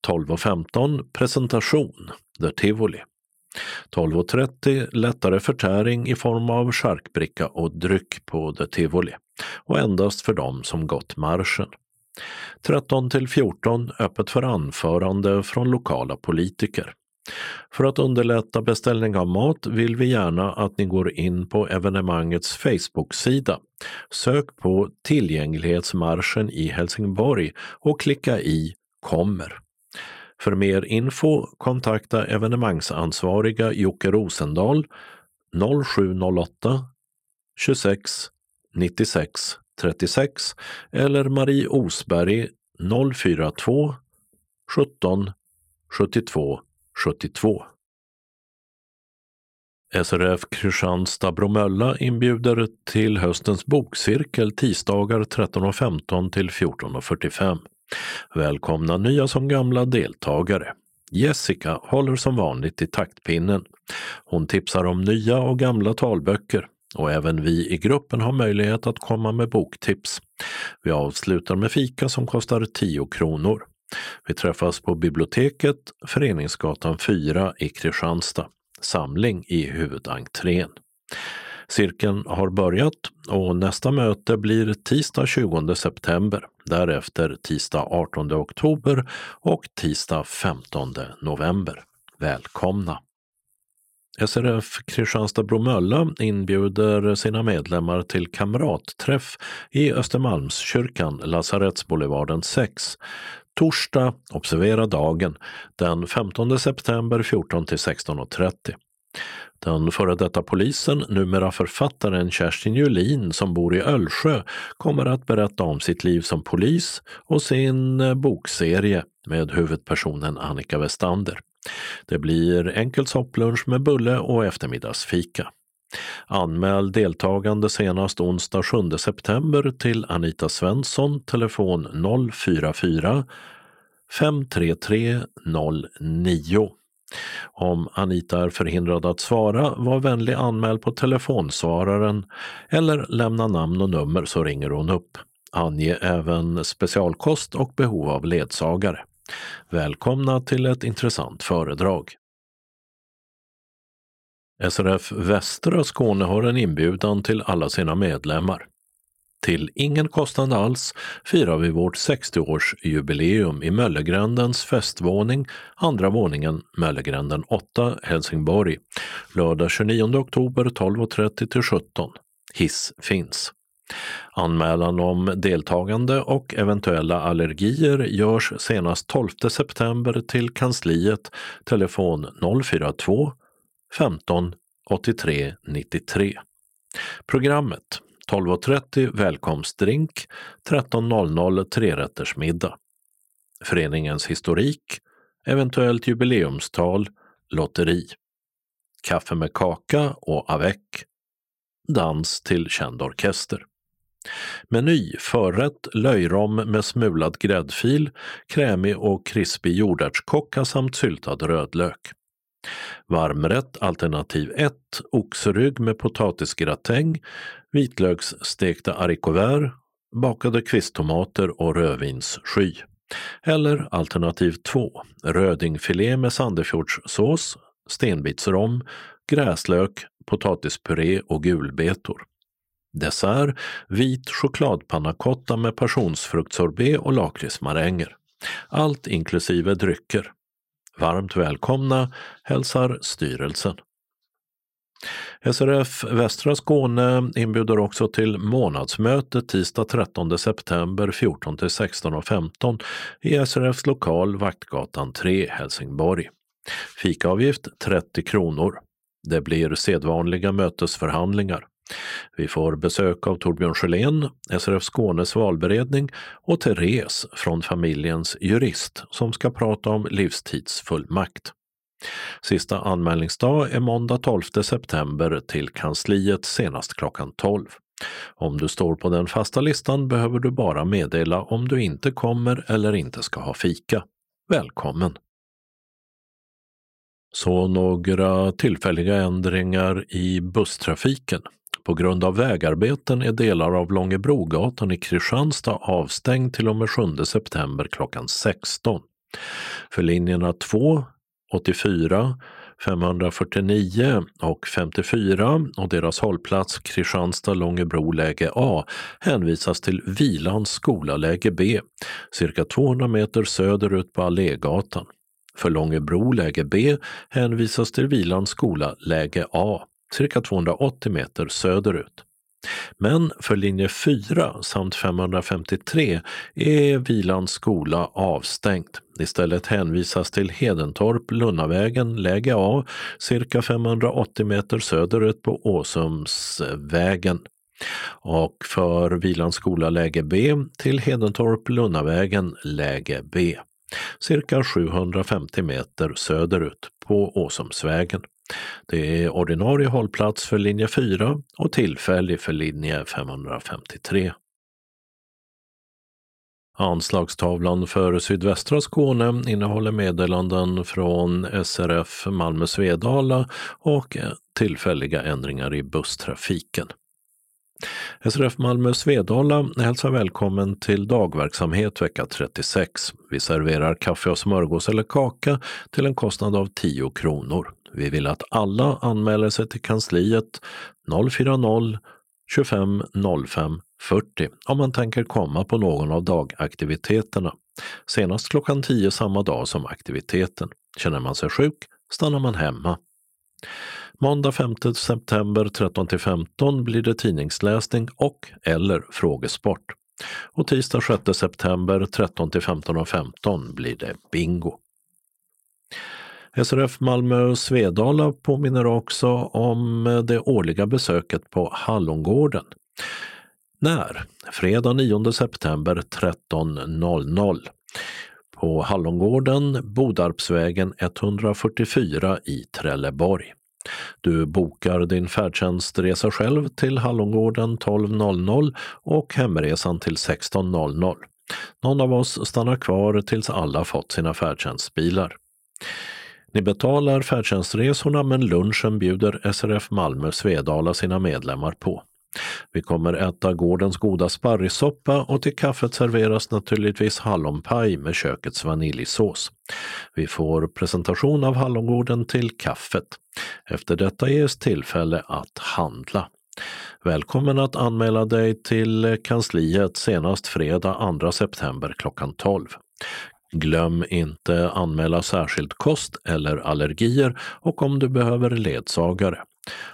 [SPEAKER 1] 12.15 presentation The Tivoli. 12.30 lättare förtäring i form av charkbricka och dryck på The Tivoli och endast för dem som gått marschen. 13 till 14 öppet för anförande från lokala politiker. För att underlätta beställning av mat vill vi gärna att ni går in på evenemangets Facebook-sida. Sök på Tillgänglighetsmarschen i Helsingborg och klicka i Kommer. För mer info kontakta evenemangsansvariga Jocke Rosendahl 0708 26 96 36 eller Marie Osberg 042 17 72 72. SRF Kristianstad Bromölla inbjuder till höstens bokcirkel tisdagar 13.15 till 14.45. Välkomna nya som gamla deltagare. Jessica håller som vanligt i taktpinnen. Hon tipsar om nya och gamla talböcker och även vi i gruppen har möjlighet att komma med boktips. Vi avslutar med fika som kostar 10 kronor. Vi träffas på biblioteket Föreningsgatan 4 i Kristianstad. Samling i huvudentrén. Cirkeln har börjat och nästa möte blir tisdag 20 september, därefter tisdag 18 oktober och tisdag 15 november. Välkomna! SRF Kristianstad-Bromölla inbjuder sina medlemmar till kamratträff i Östermalmskyrkan, Lasarettsboulevarden 6. Torsdag, observera dagen, den 15 september 14 till 16.30. Den före detta polisen, numera författaren Kerstin Julin som bor i Ölsjö, kommer att berätta om sitt liv som polis och sin eh, bokserie med huvudpersonen Annika Westander. Det blir enkel sopplunch med bulle och eftermiddagsfika. Anmäl deltagande senast onsdag 7 september till Anita Svensson, telefon 044 533 09. Om Anita är förhindrad att svara, var vänlig anmäl på telefonsvararen eller lämna namn och nummer så ringer hon upp. Ange även specialkost och behov av ledsagare. Välkomna till ett intressant föredrag. SRF Västra Skåne har en inbjudan till alla sina medlemmar. Till ingen kostnad alls firar vi vårt 60-årsjubileum i Möllegrändens festvåning, andra våningen Möllegränden 8, Helsingborg, lördag 29 oktober 12.30 till 17. Hiss finns. Anmälan om deltagande och eventuella allergier görs senast 12 september till kansliet telefon 042 15 83 93. Programmet 12.30 välkomstdrink, 13.00 trerättersmiddag. Föreningens historik, eventuellt jubileumstal, lotteri. Kaffe med kaka och avec. Dans till känd orkester. Meny förrätt löjrom med smulad gräddfil, krämig och krispig jordärtskocka samt syltad rödlök. Varmrätt alternativ 1 oxrygg med potatisgratäng, vitlöksstekta haricots bakade kvisttomater och rödvinssky. Eller alternativ 2 rödingfilé med sandefjordssås, stenbitsrom, gräslök, potatispuré och gulbetor. Dessert vit chokladpannacotta med passionsfruktsorbet och lakritsmaränger. Allt inklusive drycker. Varmt välkomna hälsar styrelsen. SRF Västra Skåne inbjuder också till månadsmöte tisdag 13 september 14 till 16.15 i SRFs lokal Vaktgatan 3, Helsingborg. Fikaavgift 30 kronor. Det blir sedvanliga mötesförhandlingar. Vi får besök av Torbjörn Sjölén, SRF Skånes valberedning och Therese från familjens jurist som ska prata om livstidsfullmakt. Sista anmälningsdag är måndag 12 september till kansliet senast klockan 12. Om du står på den fasta listan behöver du bara meddela om du inte kommer eller inte ska ha fika. Välkommen! Så några tillfälliga ändringar i busstrafiken. På grund av vägarbeten är delar av Långebrogatan i Kristianstad avstängd till och med 7 september klockan 16. För linjerna 2, 84, 549 och 54 och deras hållplats Kristianstad Långebro läge A hänvisas till Vilans skola läge B, cirka 200 meter söderut på Allégatan. För Långebro läge B hänvisas till Vilans skola läge A, cirka 280 meter söderut. Men för linje 4 samt 553 är Vilans skola avstängd. Istället hänvisas till Hedentorp, Lunnavägen, läge A, cirka 580 meter söderut på Åsumsvägen. Och för Vilans skola läge B till Hedentorp, Lunnavägen, läge B cirka 750 meter söderut på Åsumsvägen. Det är ordinarie hållplats för linje 4 och tillfällig för linje 553. Anslagstavlan för sydvästra Skåne innehåller meddelanden från SRF Malmö Svedala och tillfälliga ändringar i busstrafiken. SRF Malmö Svedala hälsar välkommen till dagverksamhet vecka 36. Vi serverar kaffe och smörgås eller kaka till en kostnad av 10 kronor. Vi vill att alla anmäler sig till kansliet 040 25 05 40 om man tänker komma på någon av dagaktiviteterna. Senast klockan 10 samma dag som aktiviteten. Känner man sig sjuk stannar man hemma. Måndag 5 september 13-15 blir det tidningsläsning och eller frågesport. Och tisdag 6 september 13 15.15 blir det bingo. SRF Malmö Svedala påminner också om eh, det årliga besöket på Hallongården. När? Fredag 9 september 13.00 på Hallongården, Bodarpsvägen 144 i Trelleborg. Du bokar din färdtjänstresa själv till Hallongården 12.00 och hemresan till 16.00. Någon av oss stannar kvar tills alla fått sina färdtjänstbilar. Ni betalar färdtjänstresorna men lunchen bjuder SRF Malmö Svedala sina medlemmar på. Vi kommer äta gårdens goda sparrissoppa och till kaffet serveras naturligtvis hallonpaj med kökets vaniljsås. Vi får presentation av hallongården till kaffet. Efter detta ges tillfälle att handla. Välkommen att anmäla dig till kansliet senast fredag 2 september klockan 12. Glöm inte anmäla särskilt kost eller allergier och om du behöver ledsagare.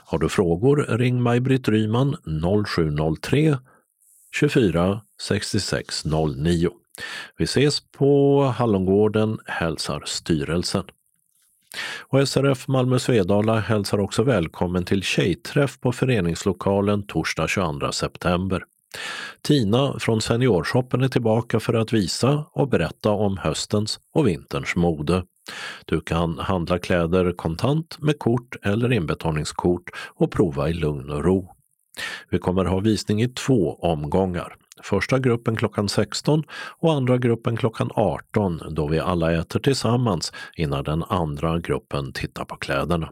[SPEAKER 1] Har du frågor ring Maj-Britt Ryman 0703 24 66 09. Vi ses på Hallongården, hälsar styrelsen. Och SRF Malmö Svedala hälsar också välkommen till tjejträff på föreningslokalen torsdag 22 september. Tina från Seniorshoppen är tillbaka för att visa och berätta om höstens och vinterns mode. Du kan handla kläder kontant med kort eller inbetalningskort och prova i lugn och ro. Vi kommer ha visning i två omgångar. Första gruppen klockan 16 och andra gruppen klockan 18 då vi alla äter tillsammans innan den andra gruppen tittar på kläderna.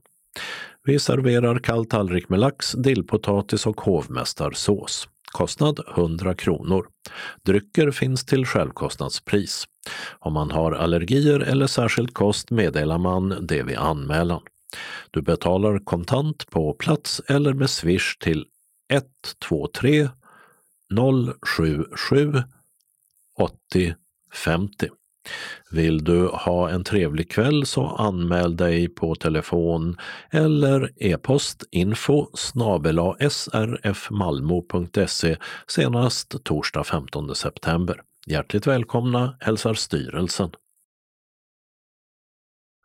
[SPEAKER 1] Vi serverar kall tallrik med lax, dillpotatis och hovmästarsås. Kostnad 100 kronor. Drycker finns till självkostnadspris. Om man har allergier eller särskild kost meddelar man det vid anmälan. Du betalar kontant på plats eller med swish till 123 077 80 50. Vill du ha en trevlig kväll så anmäl dig på telefon eller e-post info srfmalmo.se senast torsdag 15 september. Hjärtligt välkomna hälsar styrelsen.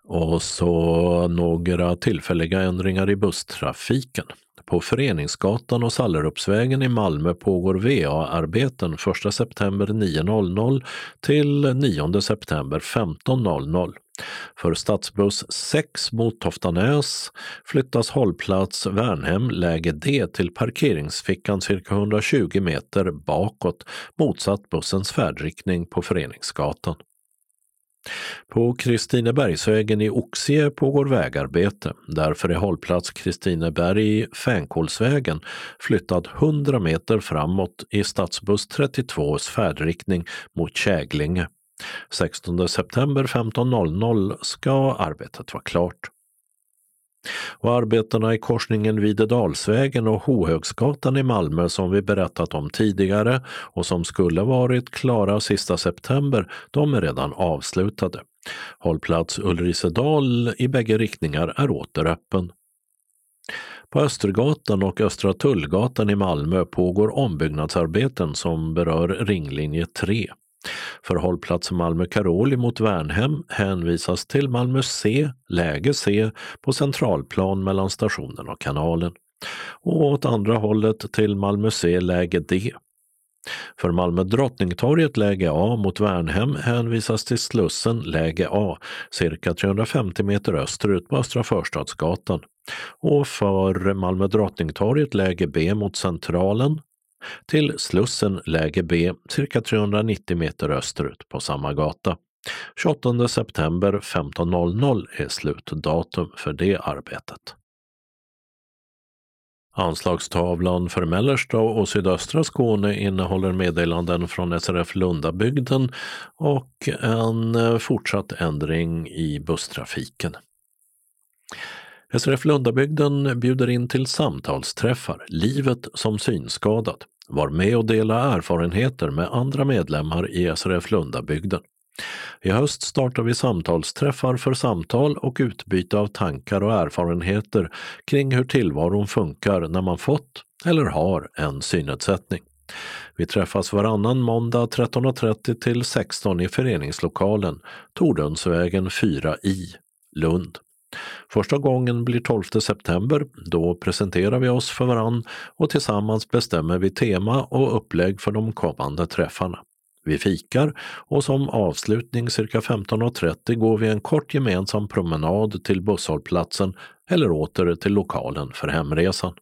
[SPEAKER 1] Och så några tillfälliga ändringar i busstrafiken. På Föreningsgatan och Sallerupsvägen i Malmö pågår VA-arbeten 1 september 9.00 till 9 september 15.00. För stadsbuss 6 mot Toftanäs flyttas hållplats Värnhem läge D till parkeringsfickan cirka 120 meter bakåt motsatt bussens färdriktning på Föreningsgatan. På Kristinebergsvägen i Oxie pågår vägarbete. Därför är hållplats Kristineberg Fänkålsvägen flyttad 100 meter framåt i stadsbuss 32s färdriktning mot Käglinge. 16 september 15.00 ska arbetet vara klart. Och arbetena i korsningen Videdalsvägen och Hohögsgatan i Malmö som vi berättat om tidigare och som skulle varit klara sista september, de är redan avslutade. Hållplats Ulricedal i bägge riktningar är åter öppen. På Östergatan och Östra Tullgatan i Malmö pågår ombyggnadsarbeten som berör ringlinje 3. För hållplats Malmö Karoli mot Värnhem hänvisas till Malmö C, läge C, på centralplan mellan stationen och kanalen. Och åt andra hållet till Malmö C, läge D. För Malmö Drottningtorget läge A mot Värnhem hänvisas till Slussen läge A, cirka 350 meter österut på Östra Förstadsgatan. Och för Malmö Drottningtorget läge B mot Centralen till Slussen läge B cirka 390 meter österut på samma gata. 28 september 15.00 är slutdatum för det arbetet. Anslagstavlan för mellersta och sydöstra Skåne innehåller meddelanden från SRF Lundabygden och en eh, fortsatt ändring i busstrafiken. SRF Lundabygden bjuder in till samtalsträffar, Livet som synskadad. Var med och dela erfarenheter med andra medlemmar i SRF Lundabygden. I höst startar vi samtalsträffar för samtal och utbyte av tankar och erfarenheter kring hur tillvaron funkar när man fått eller har en synnedsättning. Vi träffas varannan måndag 13.30 till 16 i föreningslokalen Tordönsvägen 4 i Lund. Första gången blir 12 september. Då presenterar vi oss för varann och tillsammans bestämmer vi tema och upplägg för de kommande träffarna. Vi fikar och som avslutning cirka 15.30 går vi en kort gemensam promenad till busshållplatsen eller åter till lokalen för hemresan.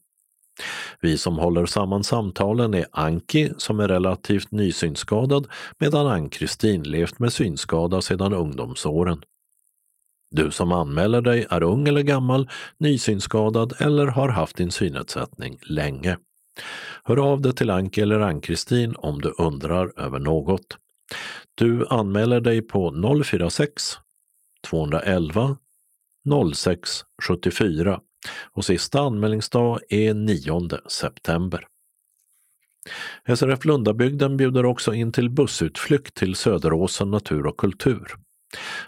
[SPEAKER 1] Vi som håller samman samtalen är Anki som är relativt nysynskadad medan Ann-Kristin levt med synskada sedan ungdomsåren. Du som anmäler dig är ung eller gammal, nysynskadad eller har haft din synnedsättning länge. Hör av dig till Anki eller Ann-Kristin om du undrar över något. Du anmäler dig på 046 211 06 74 och sista anmälningsdag är 9 september. SRF Lundabygden bjuder också in till bussutflykt till Söderåsen Natur och Kultur.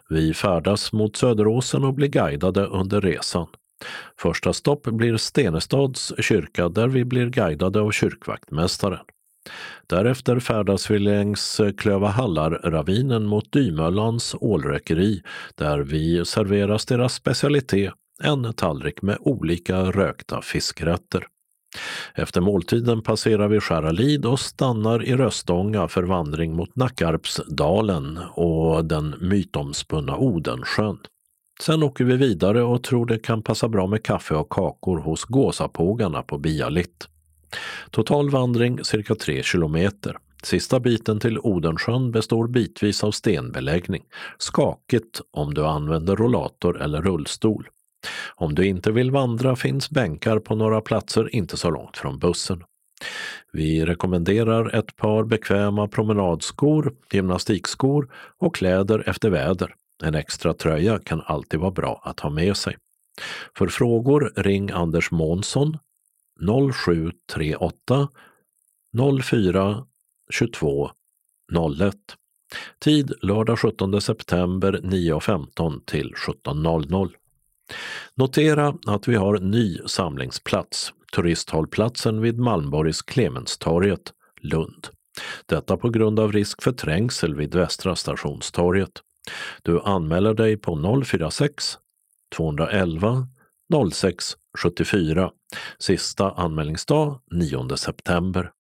[SPEAKER 1] Vi färdas mot Söderåsen och blir guidade under resan. Första stopp blir Stenestads kyrka där vi blir guidade av kyrkvaktmästaren. Därefter färdas vi längs Klövahallar-ravinen mot Dymöllans ålrökeri där vi serveras deras specialitet, en tallrik med olika rökta fiskrätter. Efter måltiden passerar vi Skäralid och stannar i Röstånga för vandring mot Nackarpsdalen och den mytomspunna Odensjön. Sen åker vi vidare och tror det kan passa bra med kaffe och kakor hos gåsapågarna på Bialitt. Total vandring cirka 3 kilometer. Sista biten till Odensjön består bitvis av stenbeläggning. Skakigt om du använder rollator eller rullstol. Om du inte vill vandra finns bänkar på några platser inte så långt från bussen. Vi rekommenderar ett par bekväma promenadskor, gymnastikskor och kläder efter väder. En extra tröja kan alltid vara bra att ha med sig. För frågor ring Anders Månsson 0738 04 22 01. Tid lördag 17 september 9.15 till 17.00. Notera att vi har ny samlingsplats, turisthållplatsen vid Malmborgs Clemenstorget, Lund. Detta på grund av risk för trängsel vid Västra stationstorget. Du anmäler dig på 046 211 06 74. Sista anmälningsdag 9 september.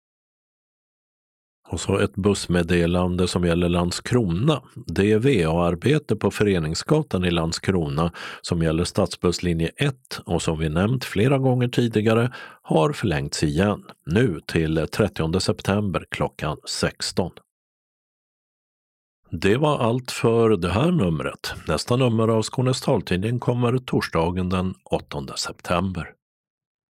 [SPEAKER 1] Och så ett bussmeddelande som gäller Landskrona. Det är VA-arbete på Föreningsgatan i Landskrona som gäller stadsbusslinje 1 och som vi nämnt flera gånger tidigare har förlängts igen, nu till 30 september klockan 16. Det var allt för det här numret. Nästa nummer av Skånes taltidning kommer torsdagen den 8 september.